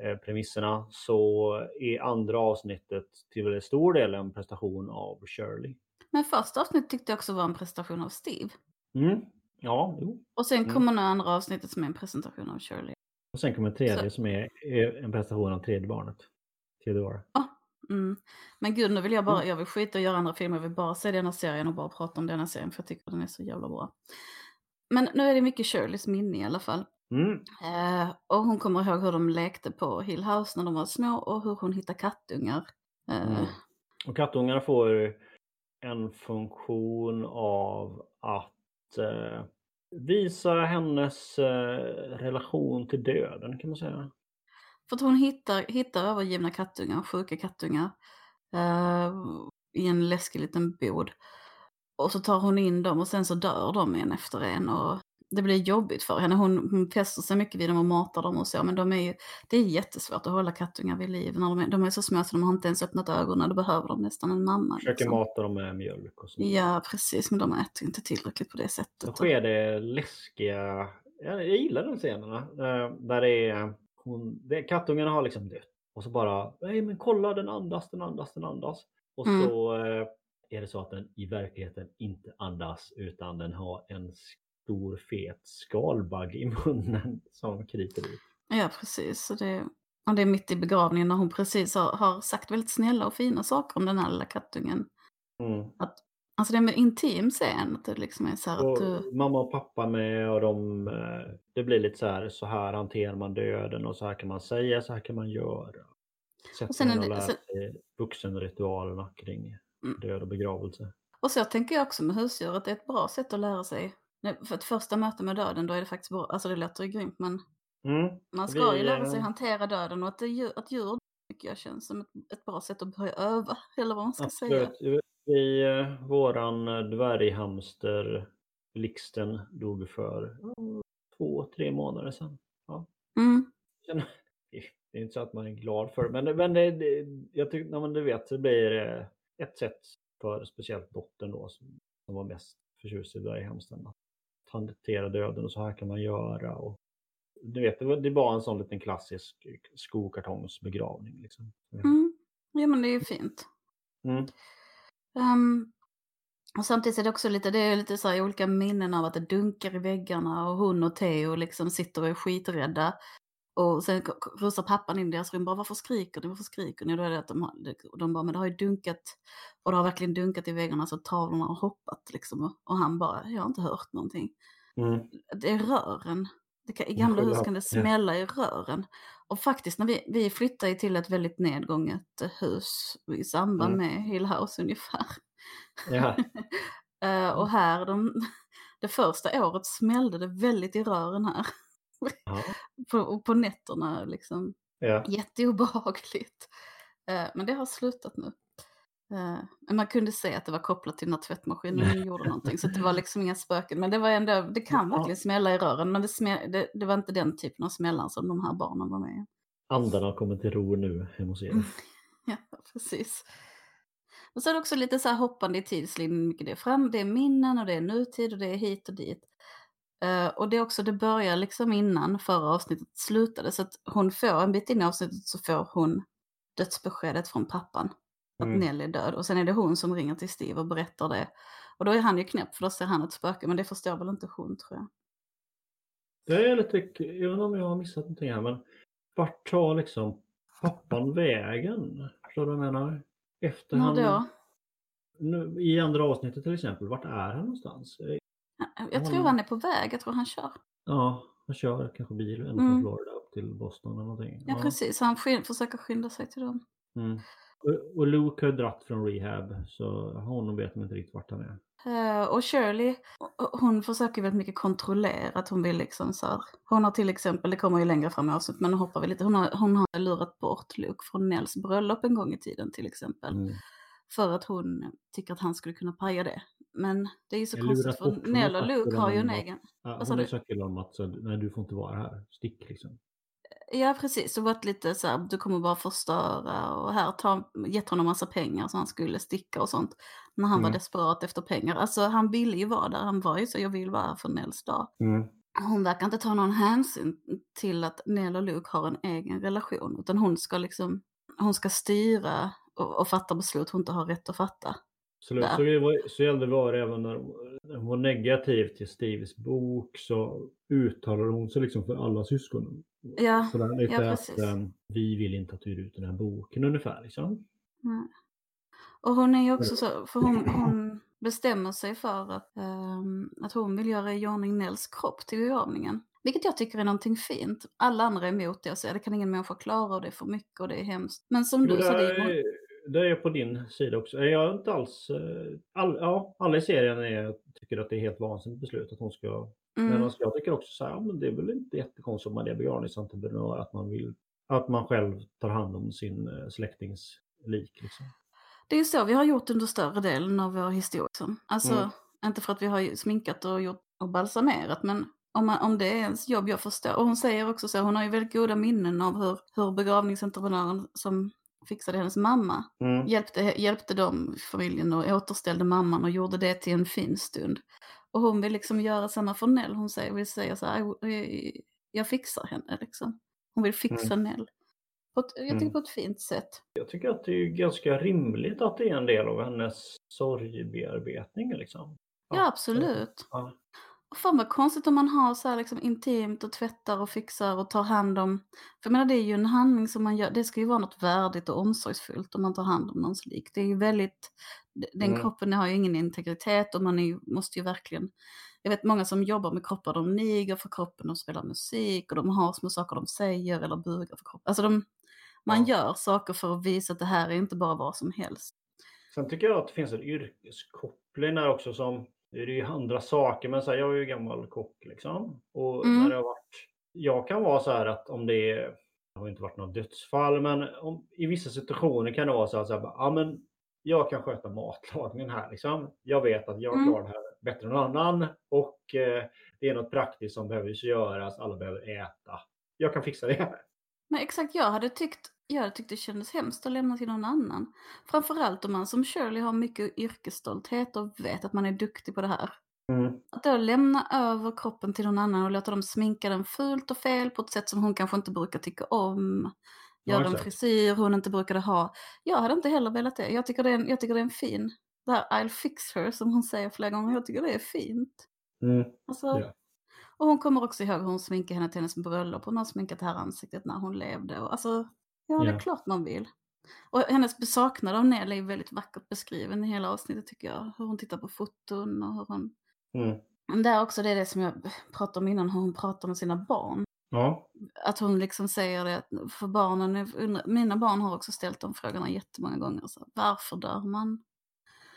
eh, premisserna så är andra avsnittet till väldigt stor del en prestation av Shirley. Men första avsnittet tyckte jag också var en prestation av Steve. Mm. Ja, jo. Och sen Mm. kommer nu andra avsnittet som är en presentation av Shirley. Och sen kommer en tredje Så- som är, är en prestation av tredje barnet. Theodora. Mm. Men gud, nu vill jag bara, Mm. jag vill skita och göra andra filmer, jag vill bara se denna serien och bara prata om denna serien för jag tycker den är så jävla bra. Men nu är det mycket Shirleys minne i alla fall. Mm. Eh, och hon kommer ihåg hur de lekte på Hill House när de var små och hur hon hittade kattungar. Eh, Mm. Och kattungarna får en funktion av att eh, visa hennes eh, relation till döden kan man säga. För att hon hittar, hittar övergivna kattungar, sjuka kattungar, eh, i en läskig liten bod. Och så tar hon in dem och sen så dör de en efter en. Och det blir jobbigt för henne. Hon, hon fäster sig mycket vid dem och matar dem och så. Men de är ju, det är jättesvårt att hålla kattungar vid liv. När de, är, de är så små så de har inte ens öppnat ögonen. Då behöver de nästan en mamma. Försöker liksom. mata dem med mjölk och så. Ja, precis. Men de äter inte tillräckligt på det Då sättet. sker det läskiga, jag, jag gillar de scenerna. eh, Där det är, hon, det, kattungarna har liksom dött. Och så bara, nej men kolla den andas, den andas, den andas. Och Mm. så eh, är det så att den i verkligheten inte andas utan den har en stor fet skalbagge i (laughs) munnen som kryper ut. Ja, precis. Så det, och det är mitt i begravningen när hon precis har, har sagt väldigt snälla och fina saker om den här lilla kattungen. Mm. Alltså det är en intim scen. Att det liksom är så här att Och du... mamma och pappa med och de, eh, det blir lite så här, så här hanterar man döden och så här kan man säga, så här kan man göra. Sätter Och sen är och det- lär sen- sig vuxenritualerna kring Mm. död och begravelse. Och så tänker jag också med husdjur att det är ett bra sätt att lära sig. För ett första möte med döden då är det faktiskt bra. Alltså det låter ju grymt men Mm. man ska Vi, ju lära eh, sig hantera döden och att, det, att djur tycker jag känns som ett, ett bra sätt att börja öva. (laughs) Eller vad man ska säga. Absolut. Vi, eh, våran dvärghamster Lixten dog för två, tre månader sedan. Mm. Sen- Det är inte så att man är glad för det, men, men det, det, jag tycker, när man du vet så blir det ett sätt för speciellt dottern då som, som var mest förtjust i dvärghamsten att hantera döden och så här kan man göra och du vet, det var, det var en sån liten klassisk skokartongsbegravning. Liksom. Mm. Ja men det är ju fint. Mm. Um, och samtidigt är det också lite, det är lite så här olika minnen av att det dunkar i väggarna och hon och Theo liksom sitter och är skiträdda. Och sen rusar pappan in i deras rum bara varför skriker ni, varför skriker ni? Och då är det att de, har, de bara men det har ju dunkat och det har verkligen dunkat i väggarna så tavlorna har hoppat liksom. Och, han bara jag har inte hört någonting. Mm. Det är rören. Det kan, I gamla hus kan det smälla i rören. Och faktiskt när vi, vi flyttade till ett väldigt nedgånget eh, hus i samband Mm. med Hill House ungefär. Ja. (laughs) Eh, och här, de, (laughs) det första året smällde det väldigt i rören här. Ja. (laughs) på, på nätterna liksom. Ja. Jätteobehagligt. Eh, men det har slutat nu. Men man kunde se att det var kopplat till när tvättmaskinen gjorde någonting. Så det var liksom inga spöken. Men det var ändå, det kan Ja. verkligen smälla i rören. Men det, smä, det, det var inte den typen av smällar som de här barnen var med i. Andarna har kommit till ro nu hemma hos er. (laughs) Ja, precis. Och så är det också lite så här hoppande i tidslinjen. Mycket det är fram, det är minnen och det är nutid och det är hit och dit. Eh, och det är också, det börjar liksom innan förra avsnittet slutade. Så att hon får, en bit in i avsnittet så får hon dödsbeskedet från pappan. Att Mm. Nelly är död. Och sen är det hon som ringer till Steve och berättar det. Och då är han ju knäpp för då ser han ett spöke. Men det förstår väl inte hon tror jag. Det är lite, jag vet inte om jag har missat någonting här men vart tar liksom pappan vägen? Förstår du vad jag menar? Efter han, då? nu, I andra avsnittet till exempel, vart är han någonstans? Jag tror han är på väg, jag tror han kör. Ja, han kör kanske bil ända Mm. från Florida upp till Boston eller någonting. Ja, precis. Han sky- försöker skynda sig till dem. Mm. Och, och Luke har dratt från rehab så honom vet man inte riktigt vart han är. Eh, och Shirley, hon försöker väldigt mycket kontrollera att hon vill liksom så här. Hon har till exempel, det kommer ju längre fram i avsnittet, men nu hoppar vi lite. Hon har, hon har lurat bort Luke från Nels bröllop en gång i tiden till exempel. Mm. För att hon tycker att han skulle kunna paja det. Men det är ju så Jag konstigt för Nell och Luke har ju en egen. Ja, Vad sa du? sagt till honom att så, nej, du får inte vara här, stick liksom. Ja precis, och varit lite så här, du kommer bara förstöra och här ta, gett honom massa pengar så han skulle sticka och sånt. När han var Mm. desperat efter pengar. Alltså han ville ju vara där, han var ju så, jag vill vara här för Nels dag. Hon verkar inte ta någon hänsyn till att Nell och Luke har en egen relation. Utan hon ska liksom, hon ska styra och, och fatta beslut hon inte har rätt att fatta. Så, Där. så, var- så gällde var det även när hon var negativ till Steves bok så uttalade hon sig liksom för alla syskonen. Ja, Sådär lite ja, att precis. ehm, vi vill inte att du ger ut den här boken ungefär liksom. nej. Och hon är ju också så, för hon, hon bestämmer sig för att, ehm, att hon vill göra i ordning Nells kropp till begravningen. Vilket jag tycker är någonting fint. Alla andra är emot det och säger det kan ingen människa klara och det är för mycket och det är hemskt. Men som du sa, det är- där är jag på din sida också. Jag är inte alls... eh, All, ja, alla i serien är, tycker att det är helt vansinnigt beslut att hon ska... Men mm, alltså, jag tycker också så här, ja, men det är väl inte jättekonstigt om man är begravningsentreprenör att man vill... Att man själv tar hand om sin eh, släktings lik. Liksom. Det är så vi har gjort under större delen av vår historia. liksom. Alltså, Mm. inte för att vi har sminkat och gjort och balsamerat, men om, man, om det är ens jobb, jag förstår. Och hon säger också så, hon har ju väldigt goda minnen av hur, hur begravningsentreprenören som fixade hennes mamma Mm. hjälpte, hjälpte dem, familjen, och återställde mamman och gjorde det till en fin stund. Och hon vill liksom göra samma för Nell. Hon säger, vill säga så här, "Jag- jag fixar henne liksom. Hon vill fixa Nell. På ett, jag tycker Mm. på ett fint sätt. Jag tycker att det är ganska rimligt att det är en del av hennes sorgbearbetning. Liksom. Ja, absolut. Ja. Och fan vad konstigt om man har så här liksom intimt och tvättar och fixar och tar hand om. För jag menar det är ju en handling som man gör, det ska ju vara något värdigt och omsorgsfullt om man tar hand om någons lik. Det är ju väldigt, den Mm. kroppen har ju ingen integritet och man ju, måste ju verkligen, jag vet många som jobbar med kroppar, de niger för kroppen och spelar musik och de har små saker de säger eller bugar för kroppen. Alltså de, man Ja. gör saker för att visa att det här är inte bara vad som helst. Sen tycker jag att det finns en yrkeskoppling där också som det är ju andra saker, men så här, jag är ju gammal kock liksom. Och Mm. när det har varit, jag kan vara så här att om det är, det har inte varit något dödsfall, men om, i vissa situationer kan det vara så här, så här ja men jag kan sköta matlagningen här liksom. Jag vet att jag Mm. klarar det här bättre än någon annan och eh, det är något praktiskt som behöver göras, alla behöver äta. Jag kan fixa det här. Men exakt, jag hade tyckt, jag hade tyckt det kändes hemskt att lämna till någon annan. Framförallt om man som Shirley har mycket yrkesstolthet och vet att man är duktig på det här. Mm. Att då lämna över kroppen till någon annan och låta dem sminka den fult och fel på ett sätt som hon kanske inte brukar tycka om. Ja, Göra en frisyr hon inte brukade ha. Jag hade inte heller velat det. Jag tycker det är en, jag tycker det är en fin, det här I'll fix her som hon säger flera gånger, jag tycker det är fint. Mm. Alltså, Ja. Och hon kommer också ihåg hur hon sminkade henne till hennes bröllop. Hon har sminkat det här ansiktet när hon levde. Och alltså, ja, det är klart man vill. Och hennes saknad av Nelly är väldigt vackert beskriven i hela avsnittet tycker jag. Hur hon tittar på foton och hur hon... Mm. Men det är också det, är det som jag pratade om innan, hur hon pratar med sina barn. Ja. Att hon liksom säger det att för barnen, mina barn har också ställt de frågorna jättemånga gånger. Så, varför dör man?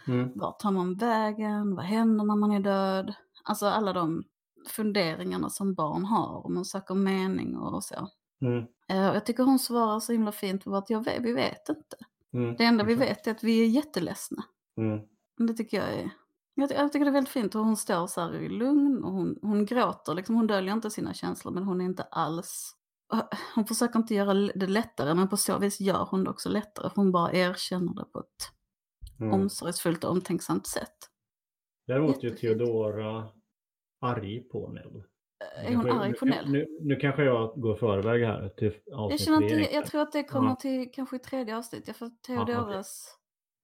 Mm. Vart tar man vägen? Vad händer när man är död? Alltså alla de funderingarna som barn har och man söker mening och så. Mm. Eh, Jag tycker hon svarar så himla fint på att jag vet, vi vet inte. Mm. Det enda vi vet är att vi är jätteledsna. Mm. Det tycker jag är... Jag, ty- jag tycker det är väldigt fint hur hon står så här i lugn och hon, hon gråter. Liksom, hon döljer inte sina känslor men hon är inte alls... (sighs) Hon försöker inte göra det lättare men på så vis gör hon det också lättare. För hon bara erkänner det på ett Mm. omsorgsfullt och omtänksamt sätt. Däremot är. Theodora arg på Nell. Är hon arg på nu, Nell? Nu, nu kanske jag går förväg här till Jag, avsnitt känner tre inte, jag tror att det kommer Ja. till kanske i tredje avsnittet. För Theodoras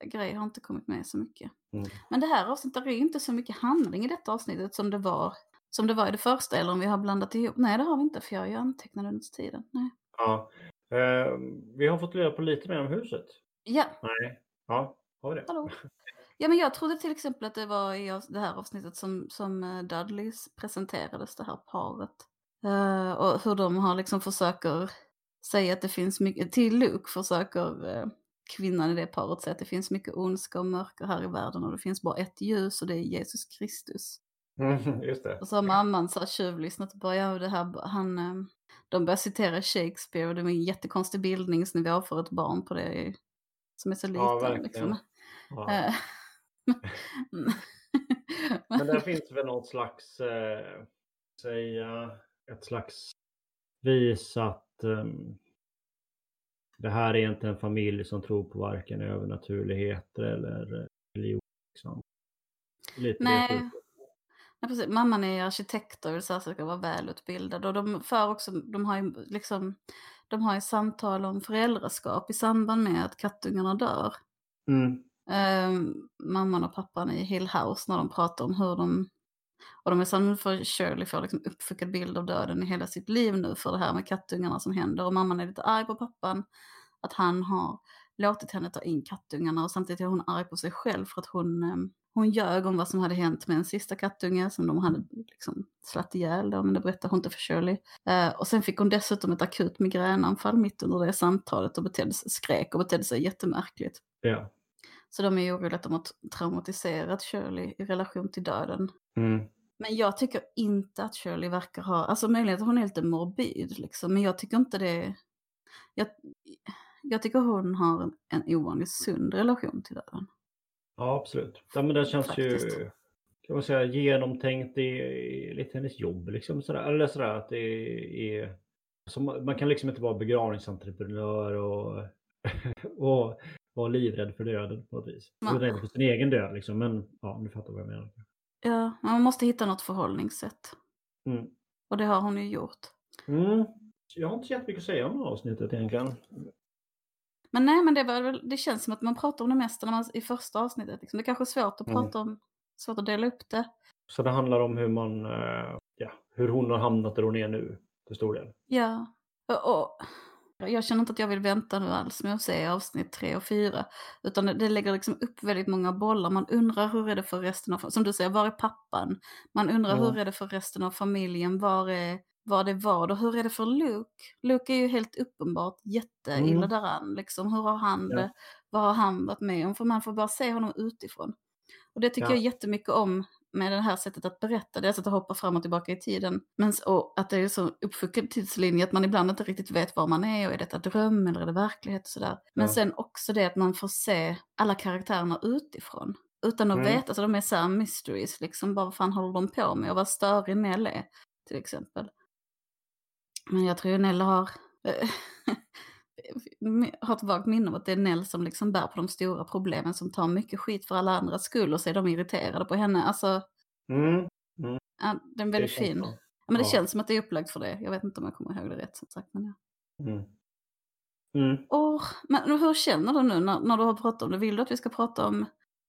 grej har inte kommit med så mycket. Mm. Men det här avsnittet är ju inte så mycket handling i detta avsnittet som det var som det var i det första. Eller om vi har blandat ihop. Nej det har vi inte för jag antecknat under tiden. Nej. Ja. Eh, vi har fått reda på lite mer om huset. Ja, Nej. Ja, har vi det? hallå. (laughs) Ja men jag trodde till exempel att det var i det här avsnittet som, som eh, Dudleys presenterades, det här paret. Eh, och hur de har liksom försöker säga att det finns mycket, till Luke försöker eh, kvinnan i det paret säga att det finns mycket ondska och mörker här i världen och det finns bara ett ljus och det är Jesus Kristus. Mm, just det. Och så har mamman så här tjuvlyssnat och bara, ja det här, han, de börjar citera Shakespeare och det är en jättekonstig bildningsnivå för ett barn på det som är så liten. Ja, verkligen. liksom. Ja. Eh, Men där (laughs) finns väl något slags, eh, säga, ett slags vis att ehm, det här är inte en familj som tror på varken övernaturligheter eller eh, religion. Liksom. Lite Nej. Ja, precis. Mamman är arkitekt och vill så ska vara välutbildad. Och de för också, de har ju liksom, de har ju samtal om föräldraskap i samband med att kattungarna dör. Mm eh, mamman och pappan i Hill House när de pratar om hur de, och de är så för Shirley får liksom uppfuckad bild av döden i hela sitt liv nu för det här med kattungarna som händer. Och mamman är lite arg på pappan att han har låtit henne ta in kattungarna och samtidigt är hon arg på sig själv för att hon, ehm, hon ljög om vad som hade hänt med en sista kattunge som de hade liksom slatt ihjäl då, men det berättade hon inte för Shirley. Eh, och sen fick hon dessutom ett akut migränanfall mitt under det samtalet och betedde sig, skrek och betedde sig jättemärkligt. Ja. Så de är ju oroliga att de har traumatiserat Shirley i relation till döden. Mm. Men jag tycker inte att Shirley verkar ha, alltså möjligen att hon är lite morbid liksom, men jag tycker inte det, jag, jag tycker hon har en, en ovanligt sund relation till döden. ja, absolut. Ja, men det känns Faktiskt. ju kan man säga, genomtänkt i, i lite hennes jobb. Liksom, sådär. Eller sådär att det är... Man man kan liksom inte vara begravningsentreprenör och, (laughs) och vara livrädd för döden på något vis. Nej. Rädd för sin egen död liksom. Men ja, nu fattar vad jag menar. Ja, man måste hitta något förhållningssätt. Mm. Och det har hon ju gjort. Mm. Jag har inte så jättemycket att säga om det här avsnittet egentligen. Men nej, men det, var det känns som att man pratar om det mesta när man, i första avsnittet. Liksom. Det är kanske är svårt att Mm. prata om, svårt att dela upp det. Så det handlar om hur man, eh, ja, hur hon har hamnat där hon är nu till stor del. Ja, och, och jag känner inte att jag vill vänta nu alls med att se avsnitt tre och fyra. Utan det, det lägger liksom upp väldigt många bollar. Man undrar hur är det för resten av, som du säger, var är pappan? Man undrar Ja. hur är det för resten av familjen? Var är, var det vad? Och hur är det för Luke? Luke är ju helt uppenbart jätteilla Mm. däran. Liksom, hur har han Ja. det? Vad har han varit med om? För man får bara se honom utifrån. Och det tycker Ja. jag jättemycket om med det här sättet att berätta. Det är alltså att hoppa fram och tillbaka i tiden. Men, och att det är så uppfuckad tidslinje att man ibland inte riktigt vet var man är och är detta dröm eller är det verklighet och sådär. Men Ja. sen också det att man får se alla karaktärerna utifrån. Utan att Mm. veta, alltså de är så här mysteries liksom, bara vad fan håller de på med och vad störig Nell är till exempel. Men jag tror ju Nell har, (laughs) har ett vagt minne av att det är Nell som liksom bär på de stora problemen som tar mycket skit för alla andras skull och så är de irriterade på henne. Alltså, Mm. Mm. Ja, den är väldigt fin. Ja, men det Ja. känns som att det är upplagt för det. Jag vet inte om jag kommer ihåg det rätt som sagt. Men, ja. Mm. Mm. Åh, men hur känner du nu när, när du har pratat om det? Vill du att vi ska prata om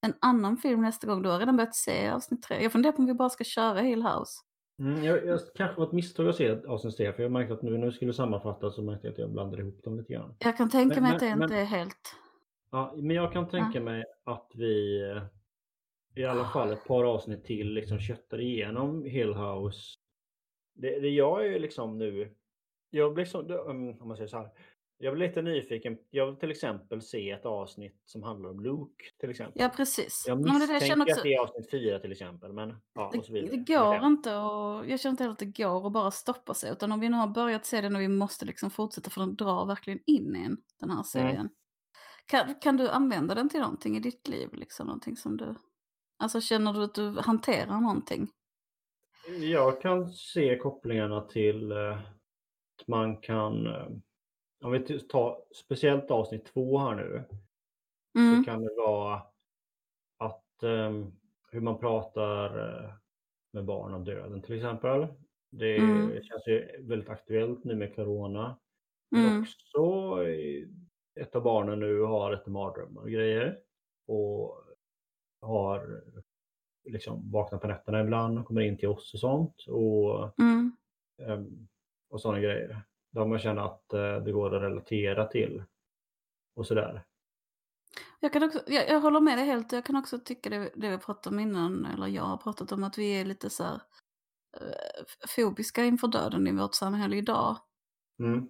en annan film nästa gång? Du har redan börjat se avsnitt tre. Jag funderar på om vi bara ska köra Hill House. Mm, jag, jag kanske var ett misstag att se avsnitt tre, för jag märkte att nu när vi skulle sammanfatta så märkte jag att jag blandade ihop dem lite grann. Jag kan tänka Men- mig att det men- inte är helt... Ja, men jag kan tänka mig att vi eh, i alla fall ett par avsnitt till liksom köttar igenom Hill House. Det, det jag är ju liksom nu, jag blir liksom, om man säger så här, jag blir lite nyfiken. Jag vill till exempel se ett avsnitt som handlar om Luke till exempel. Ja, precis. Jag men det, misstänker jag också... att det är avsnitt fyra till exempel, men ja, Det, det går Okej. inte och jag känner inte heller att det går att bara stoppa sig. Utan om vi nu har börjat se den och vi måste liksom fortsätta för den drar verkligen in i en, den Mm. här serien. Kan, kan du använda den till någonting i ditt liv? Liksom, någonting som du... Alltså känner du att du hanterar någonting? Jag kan se kopplingarna till eh, att man kan, eh, om vi tar speciellt avsnitt två här nu, Mm. så kan det vara att eh, hur man pratar eh, med barn om döden till exempel. Det Mm. känns ju väldigt aktuellt nu med corona. Men Mm. också ett av barnen nu har ett mardrömmar och grejer. Och har liksom vaknat på nätterna ibland och kommer in till oss och sånt. Och, Mm. ehm, och sådana grejer. Där man känner att eh, det går att relatera till. Och sådär. Jag, kan också, jag, jag håller med dig helt. Jag kan också tycka det, det vi pratade om innan, eller jag har pratat om, att vi är lite så här eh, fobiska inför döden i vårt samhälle idag. Mm.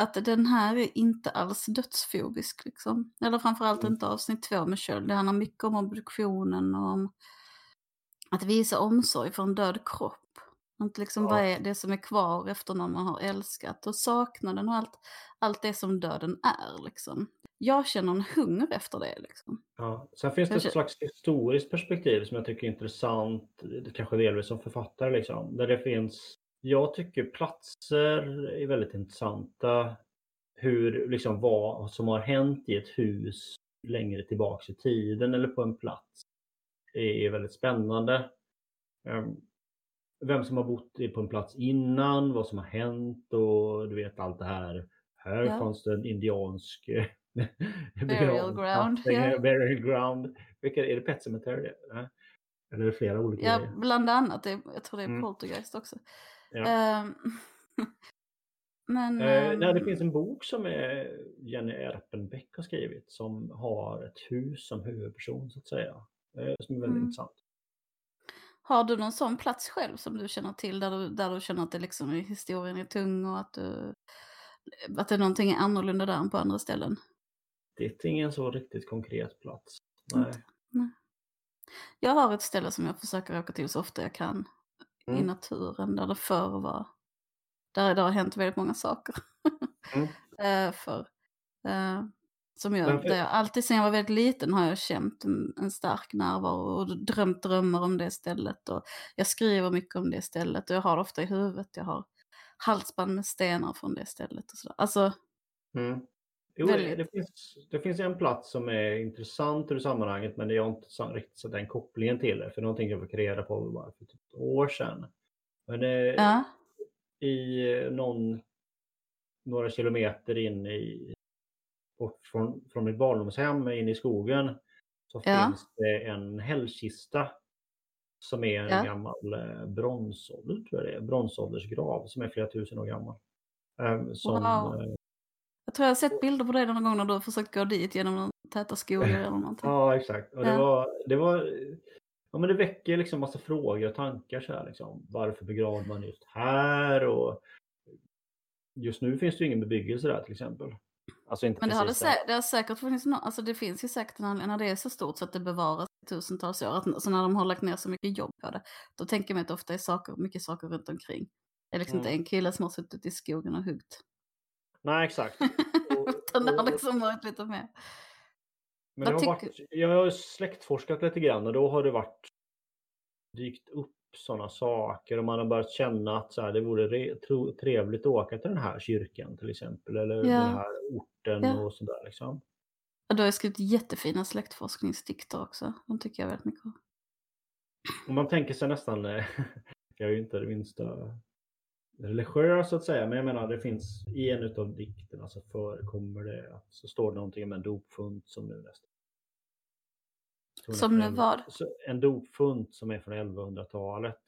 Att den här är inte alls dödsfobisk liksom. Eller framförallt Mm. inte avsnitt två med köld. Det handlar mycket om obduktionen och om att visa omsorg för en död kropp. Att liksom Ja. vad är det som är kvar efter någon man har älskat och saknaden och allt, allt det som döden är liksom. Jag känner en hunger efter det liksom. Ja. Sen finns det Jag ett slags historiskt perspektiv som jag tycker är intressant, kanske delvis som författare liksom. Där det finns, jag tycker platser är väldigt intressanta. Hur, liksom vad som har hänt i ett hus längre tillbaks i tiden eller på en plats är väldigt spännande. Ehm, Vem som har bott på en plats innan, vad som har hänt och du vet allt det här. Här Ja. fanns det en indiansk eh, (laughs) Burial ground, ja. Burial ground. Vilka, är det Pet Cemetery? Nej. Eller är det flera olika Ja, grejer? bland annat. Det, jag tror det är Mm. Poltergeist också. Ja. Ehm, (laughs) men... Eh, ehm, nej, det finns en bok som är Jenny Erpenbeck har skrivit som har ett hus som huvudperson så att säga. Eh, som är väldigt Mm. intressant. Har du någon sån plats själv som du känner till där du, där du känner att det liksom, historien är tung och att, du, att det är någonting är annorlunda där än på andra ställen? Det är ingen så riktigt konkret plats. Inte. Nej. Jag har ett ställe som jag försöker åka till så ofta jag kan i Mm. naturen där det förr var. Där det har hänt väldigt många saker. Mm. (laughs) eh, förr. Eh, som jag, Men jag alltid sedan jag var väldigt liten har jag känt en, en stark närvaro och drömt drömmar om det stället. Och jag skriver mycket om det stället och jag har det ofta i huvudet. Jag har halsband med stenar från det stället. Och sådär. Alltså, Mm. Jo, Väldigt. det, finns, det finns en plats som är intressant ur sammanhanget men det har inte så- riktigt sett den kopplingen till det. För någonting jag fick reda på bara för typ ett år sedan. Men det, ja. i eh, någon, några kilometer in i, bort från, från mitt barndomshem in i skogen så Ja. finns det en hällkista som är en Ja. gammal eh, bronsålder, tror jag det är, bronsåldersgrav som är flera tusen år gammal. Ehm, som, Wow. eh, Jag tror jag har sett bilder på dig någon gång när du har försökt gå dit genom täta skogar eller någonting. Ja, (laughs) exakt. Och det, Ja. var, det var... Ja, men det väcker liksom massa frågor och tankar så här liksom. Varför begravde man just här? Och just nu finns det ingen bebyggelse där till exempel. Alltså inte Men det precis sä- det har säkert funnits no- alltså det finns ju säkert en anledning när det är så stort så att det bevaras i tusentals år. Att, så när de har lagt ner så mycket jobb på det, då tänker man att det ofta är saker, mycket saker runt omkring. Det är liksom Mm. inte en kille som har suttit i skogen och huggt. Nej, exakt. (laughs) Utan det har liksom varit lite mer. Men Vad har varit, jag har släktforskat lite grann och då har det varit dykt upp sådana saker och man har börjat känna att så här, det vore trevligt att åka till den här kyrkan till exempel eller Ja. den här orten Ja. och sådär liksom. Och då har skrivit jättefina släktforskningsdikter också. De tycker jag väldigt mycket om. om man tänker sig nästan, eh, (laughs) jag är ju inte det minsta religiös så att säga, men jag menar det finns i en av dikterna så förekommer det, så står det någonting om en dopfunt som nu nästan. Som nu vad? En dopfunt som är från 1100-talet.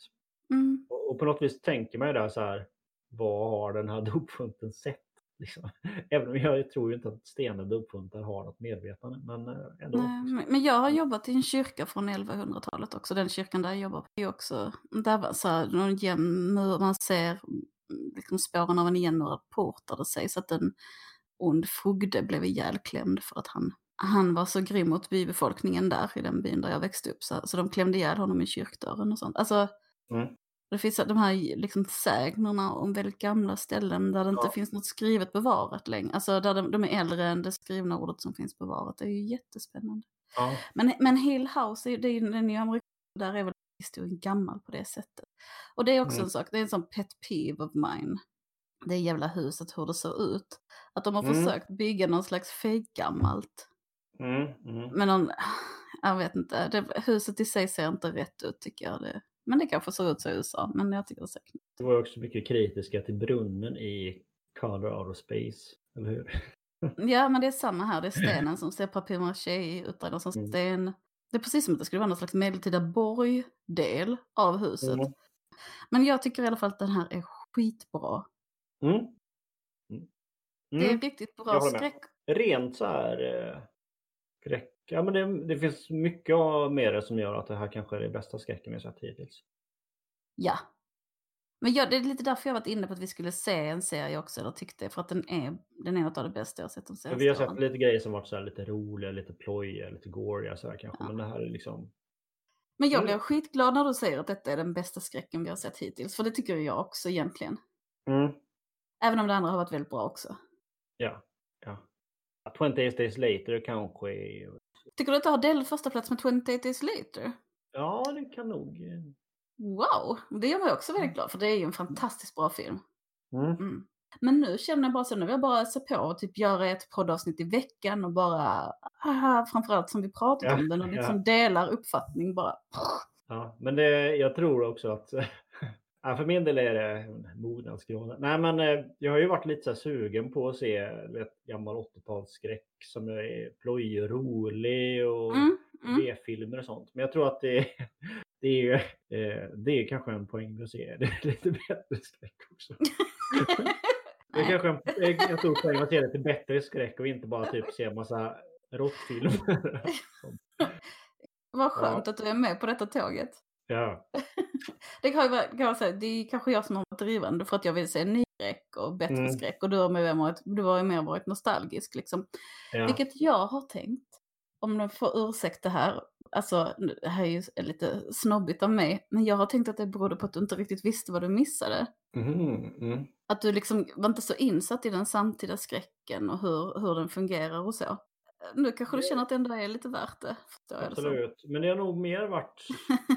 Mm. Och, och, på något vis tänker man ju där så här, vad har den här (laughs) dopfunten sett? Liksom. (laughs) Även om jag tror ju inte att stenade dopfuntar har något medvetande. Men, eh, ändå. Nej, men jag har jobbat i en kyrka från 1100-talet också. Den kyrkan där jag jobbar på är också, där var så här, någon jämn mur, man ser mm, liksom spåren av en igenmurad port där det sägs att en ond fogde blev ihjälklämd för att han, han var så grym mot bybefolkningen där i den byn där jag växte upp. Så, så de klämde ihjäl honom i kyrkdörren och sånt. Alltså, mm. Det finns de här liksom sägnerna om väldigt gamla ställen där det inte finns något skrivet bevarat längre. Alltså där de, de, är äldre än det skrivna ordet som finns bevarat. Det är ju jättespännande. Ja. Men, men Hill House, det är, den är ju amerikansk, där är väl historien gammal på det sättet. Och det är också mm. en sak, det är en sån pet peeve of mine. Det jävla huset, hur det ser ut. Att de har mm. försökt bygga någon slags fejkgammalt. Mm. Mm. Men jag vet inte, det, huset i sig ser inte rätt ut tycker jag. Det, men det kanske ser ut så i USA, men jag tycker det ser knäppt. Det var också mycket kritiska till brunnen i Color Out of Space, eller hur? ja, men det är samma här. Det är stenen som ser papier-maché utdragen som mm. Det är precis som att det skulle vara någon slags medeltida borgdel av huset. Mm. Men jag tycker i alla fall att den här är skitbra. Mm. Mm. Det är riktigt bra skräck. Rent så här eh, skräck Ja, men det, det finns mycket med det som gör att det här kanske är det bästa skräcken vi sett hittills. Ja. Men jag, det är lite därför jag varit inne på att vi skulle se en serie också, eller tyckte för att den är, den är något av det bästa jag sett de senaste Vi har sett lite grejer som varit så lite roliga, lite plojiga, lite goriga så här kanske, ja. men det här är liksom... Men jag blir mm. skitglad när du säger att detta är den bästa skräcken vi har sett hittills, för det tycker jag också egentligen. Mm. Även om det andra har varit väldigt bra också. Ja, ja. 28 Days Later kanske Tycker du att det har del första plats med 28 Days Later? Ja, det kan nog. Eh, wow, det gör mig också väldigt mm. glad för det är ju en fantastiskt bra film. Mm. Mm. Men nu känner jag bara så, nu vill jag bara se på och typ göra ett poddavsnitt i veckan och bara, haha, framförallt som vi pratat ja, om den och liksom ja. delar uppfattning bara. Ja, men det, jag tror också att Ja, för min del är det mognadsgraden. Nej, men eh, jag har ju varit lite så sugen på att se ett gammal 80-talsskräck som är plojig och mm, mm. B-filmer och sånt. Men jag tror att det, (laughs) det är, eh, det är kanske en poäng att se det är lite bättre skräck också. (laughs) det är kanske en, en stor poäng att se lite bättre skräck och inte bara typ se en massa råttfilmer. (laughs) Vad skönt ja. att du är med på detta tåget. Ja. (laughs) det, kan jag, kan säga, det är kanske jag som har varit drivande för att jag vill se ny skräck och bättre mm. skräck och du har, med varit, du har ju mer varit nostalgisk liksom. Ja. Vilket jag har tänkt, om du får ursäkta här, alltså det här är ju lite snobbigt av mig, men jag har tänkt att det berodde på att du inte riktigt visste vad du missade. Mm, mm. Att du liksom var inte så insatt i den samtida skräcken och hur, hur den fungerar och så. Nu kanske du känner att det ändå är lite värt det. Absolut, men det har nog mer varit...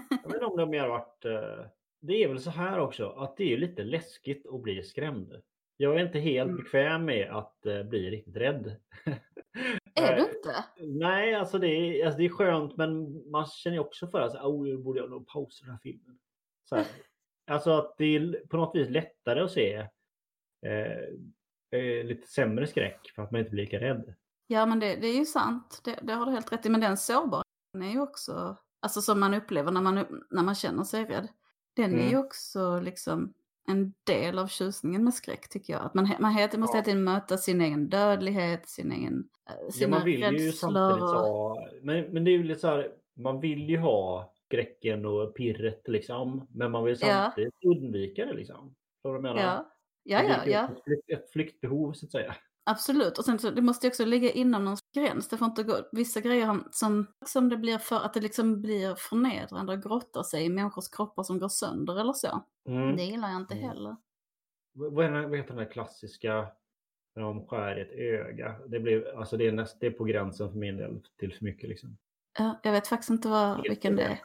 jag vet inte om det har mer varit... Eh, det är väl så här också, att det är lite läskigt att bli skrämd. Jag är inte helt mm. bekväm med att uh, bli riktigt rädd. (laughs) Är du inte? Nej, alltså det, är, alltså det är skönt men man känner också för att oh, borde jag nog pausa den här filmen. Så här. (laughs) alltså att det är på något vis lättare att se eh, eh, lite sämre skräck för att man inte blir lika rädd. Ja, men det, det är ju sant. Det, det, har du helt rätt i. Men den sårbarheten är ju också, alltså som man upplever när man, när man känner sig rädd. Den mm. är ju också liksom en del av tjusningen med skräck tycker jag. Att man, man heter, måste hela tiden möta sin egen dödlighet, sin egen sina ja, man vill rädslor. Ju samtidigt ha, men, men det är ju lite så här, man vill ju ha skräcken och pirret liksom. Men man vill samtidigt ja. undvika det liksom. Förstår du vad jag menar? Ja, ja, ja. ja. Ett flyktbehov så att säga. Absolut, och sen så det måste ju också ligga inom någon gräns. Det får inte gå vissa grejer som, som det blir för att det liksom blir förnedrande och grottar sig i människors kroppar som går sönder eller så. Mm. Det gillar jag inte mm. heller. Vad, är, vad heter den där klassiska när de skär ett öga? Det, blir, alltså det, är näst, det är på gränsen för min del till för mycket liksom. Ja, jag vet faktiskt inte vad, vilken det är.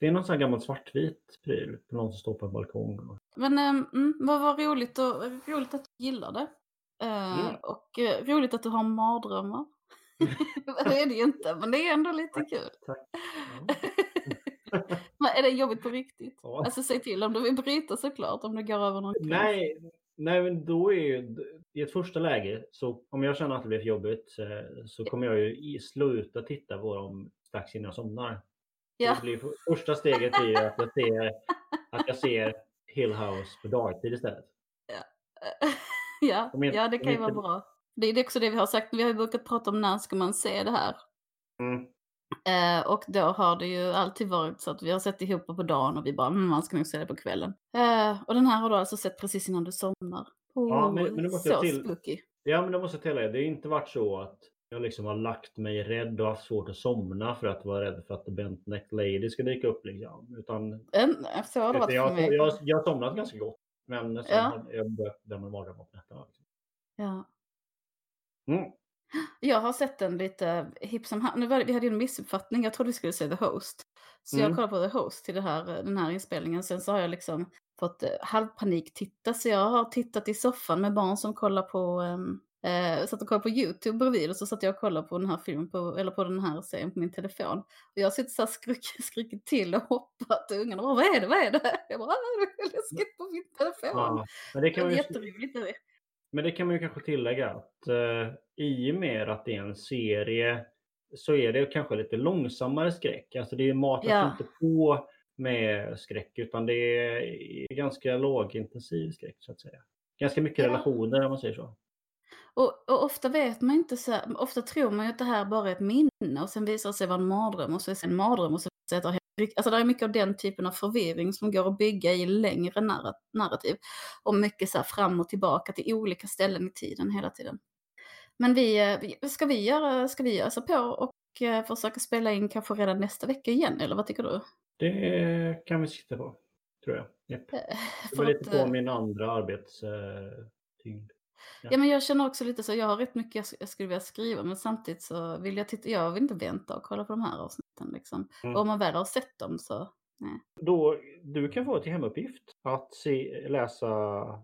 Det är någon sån här gammal svartvit pryl på någon som står på en balkong. Men ähm, vad var roligt, och, roligt att du. Uh, mm. Och uh, roligt att du har mardrömmar. (laughs) det är det ju inte, men det är ändå lite kul. Tack. (laughs) men är det jobbigt på riktigt? Ja. Alltså säg till om du vill bryta såklart, om du går över någon gräns. Nej, nej, men då är ju i ett första läge så om jag känner att det blir för jobbigt eh, så kommer jag ju sluta titta på dem strax innan jag somnar. Ja. Det blir, första steget blir ju att jag ser, att jag ser Hill House på dagtid istället. ja, (laughs) (laughs) Om inte- ja, det kan ju vara inte- bra. Det är också det vi har sagt, vi har ju brukat prata om när ska man se det här. Mm. Eh, och då har det ju alltid varit så att vi har sett ihop på dagen och vi bara, mm, man ska nog se det på kvällen. Eh, och den här har du alltså sett precis innan du somnar. Oh, Ja, men- men måste så jag till- spooky. Ja, men det måste jag tillägga. Det har inte varit så att jag liksom har lagt mig rädd och haft svårt att somna för att vara rädd för att The Bent Neck Lady ska dyka upp. Liksom. Utan, En, så har det varit jag, mig. jag, jag har somnat ganska gott. Men sen Ja. jag börjat drömma mardrömmar på nätterna. Liksom. Ja. Mm. Jag har sett den lite hipp som happ. Vi hade ju en missuppfattning. Jag trodde vi skulle se The Host. Så Mm. jag kollade på The Host till det här, den här inspelningen. Sen så har jag liksom fått eh, halvpanik-titta. Så jag har tittat i soffan med barn som kollar på... Um, eh, satt och kollade på YouTube bredvid och så satt jag och kollade på den här filmen, på, eller på den här serien på min telefon. Och jag sitter så här skrik, (laughs) skrikit till och hoppat och ungarna bara vad är det, vad är det? (laughs) Jag bara, "Ah, det är läskigt på min telefon. Ja. Men, det det kan är man ju, jätteroligt. är det. men det kan man ju kanske tillägga att eh, i och med att det är en serie så är det kanske lite långsammare skräck. Alltså det matas Ja. inte på med skräck utan det är ganska lågintensiv skräck så att säga. Ganska mycket Ja. relationer om man säger så. Och, och ofta vet man inte så här, ofta tror man ju att det här bara är ett minne och sen visar det sig vara en mardröm och så är det en mardröm och så riktigt- Alltså det är mycket av den typen av förvirring som går att bygga i längre narra- narrativ. Och mycket så här fram och tillbaka till olika ställen i tiden hela tiden. Men vi, eh, ska vi göra, ska vi ösa på och eh, försöka spela in kanske redan nästa vecka igen eller vad tycker du? Det kan vi sitta på, tror jag. Japp. Eh, Det var lite på min andra arbetstyngd. Ja men jag känner också lite så, jag har rätt mycket jag, sk- jag skulle vilja skriva men samtidigt så vill jag titta, jag vill inte vänta och kolla på de här avsnitten liksom. Mm. Och om man väl har sett dem så, Då, du kan få till hemuppgift att se, läsa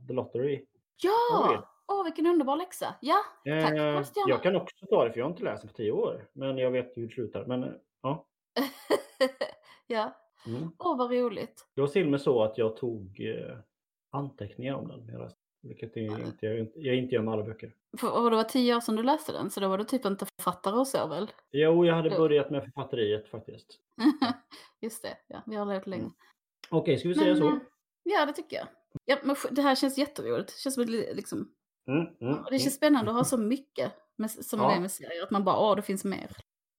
The Lottery. ja! Åh vilken underbar läxa! Ja, tack! Eh, jag kan också ta det för jag har inte läst den på tio år. Men jag vet hur det slutar. Men eh, ja. (laughs) ja, Mm. åh vad roligt. Det var till och med så att jag tog eh, anteckningar om den. Jag. Vilket är inte, jag, inte- jag inte gör med alla böcker. Och det var tio år sedan du läste den så då var du typ inte författare och så väl? Jo, jag hade Jo. börjat med författeriet faktiskt. (laughs) Just det, ja, vi har levt länge. Mm. Okej, ska vi säga Men, så? eh, Ja, det tycker jag. Ja, men det här känns jätteroligt. Det känns liksom, Mm, mm, det känns spännande att ha så mycket med, som Ja. det är med serier. Att man bara, åh det finns mer.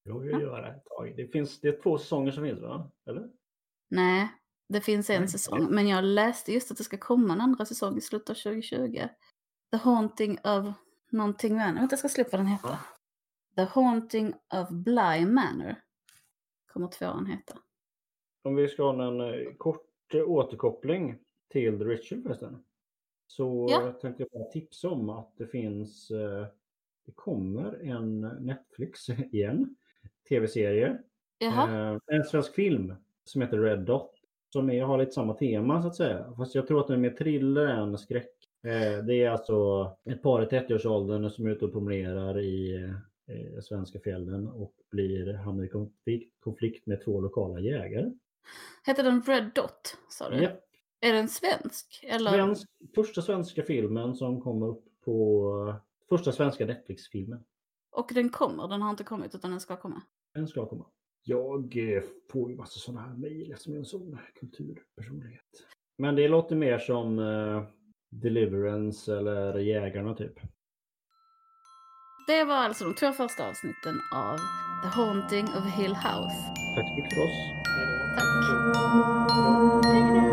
Jag vill göra ett tag. Det, finns, det är två säsonger som finns va? Eller? Nej, det finns en Nej, säsong. Men jag läste just att det ska komma en andra säsong i slutet av 2020. The Haunting of någonting Manor. Vänta, jag ska slå upp vad den heter. The Haunting of Bly Manor. Kommer tvåan heta. Om vi ska ha en eh, kort eh, återkoppling till The Ritual förresten. Så Ja. tänkte jag bara tipsa om att det finns, eh, det kommer en Netflix (laughs) igen, tv-serie. Eh, en svensk film som heter Red Dot. Som är, har lite samma tema så att säga. Fast jag tror att den är mer thriller än skräck. Eh, det är alltså ett par i 30-årsåldern som är ute och promenerar i eh, svenska fjällen och blir, hamnar i konflikt, konflikt med två lokala jägare. heter den Red Dot? Sa du? Ja, Är den svensk? Eller? Svensk, första svenska filmen som kom upp på första svenska Netflix-filmen. Och den kommer, den har inte kommit utan den ska komma. Den ska komma. Jag eh, får ju massa sådana här mejl eftersom jag är en sån kulturpersonlighet. Men det låter mer som eh, Deliverance eller Jägarna typ. Det var alltså de två första avsnitten av The Haunting of Hill House. Tack så mycket för oss. Tack.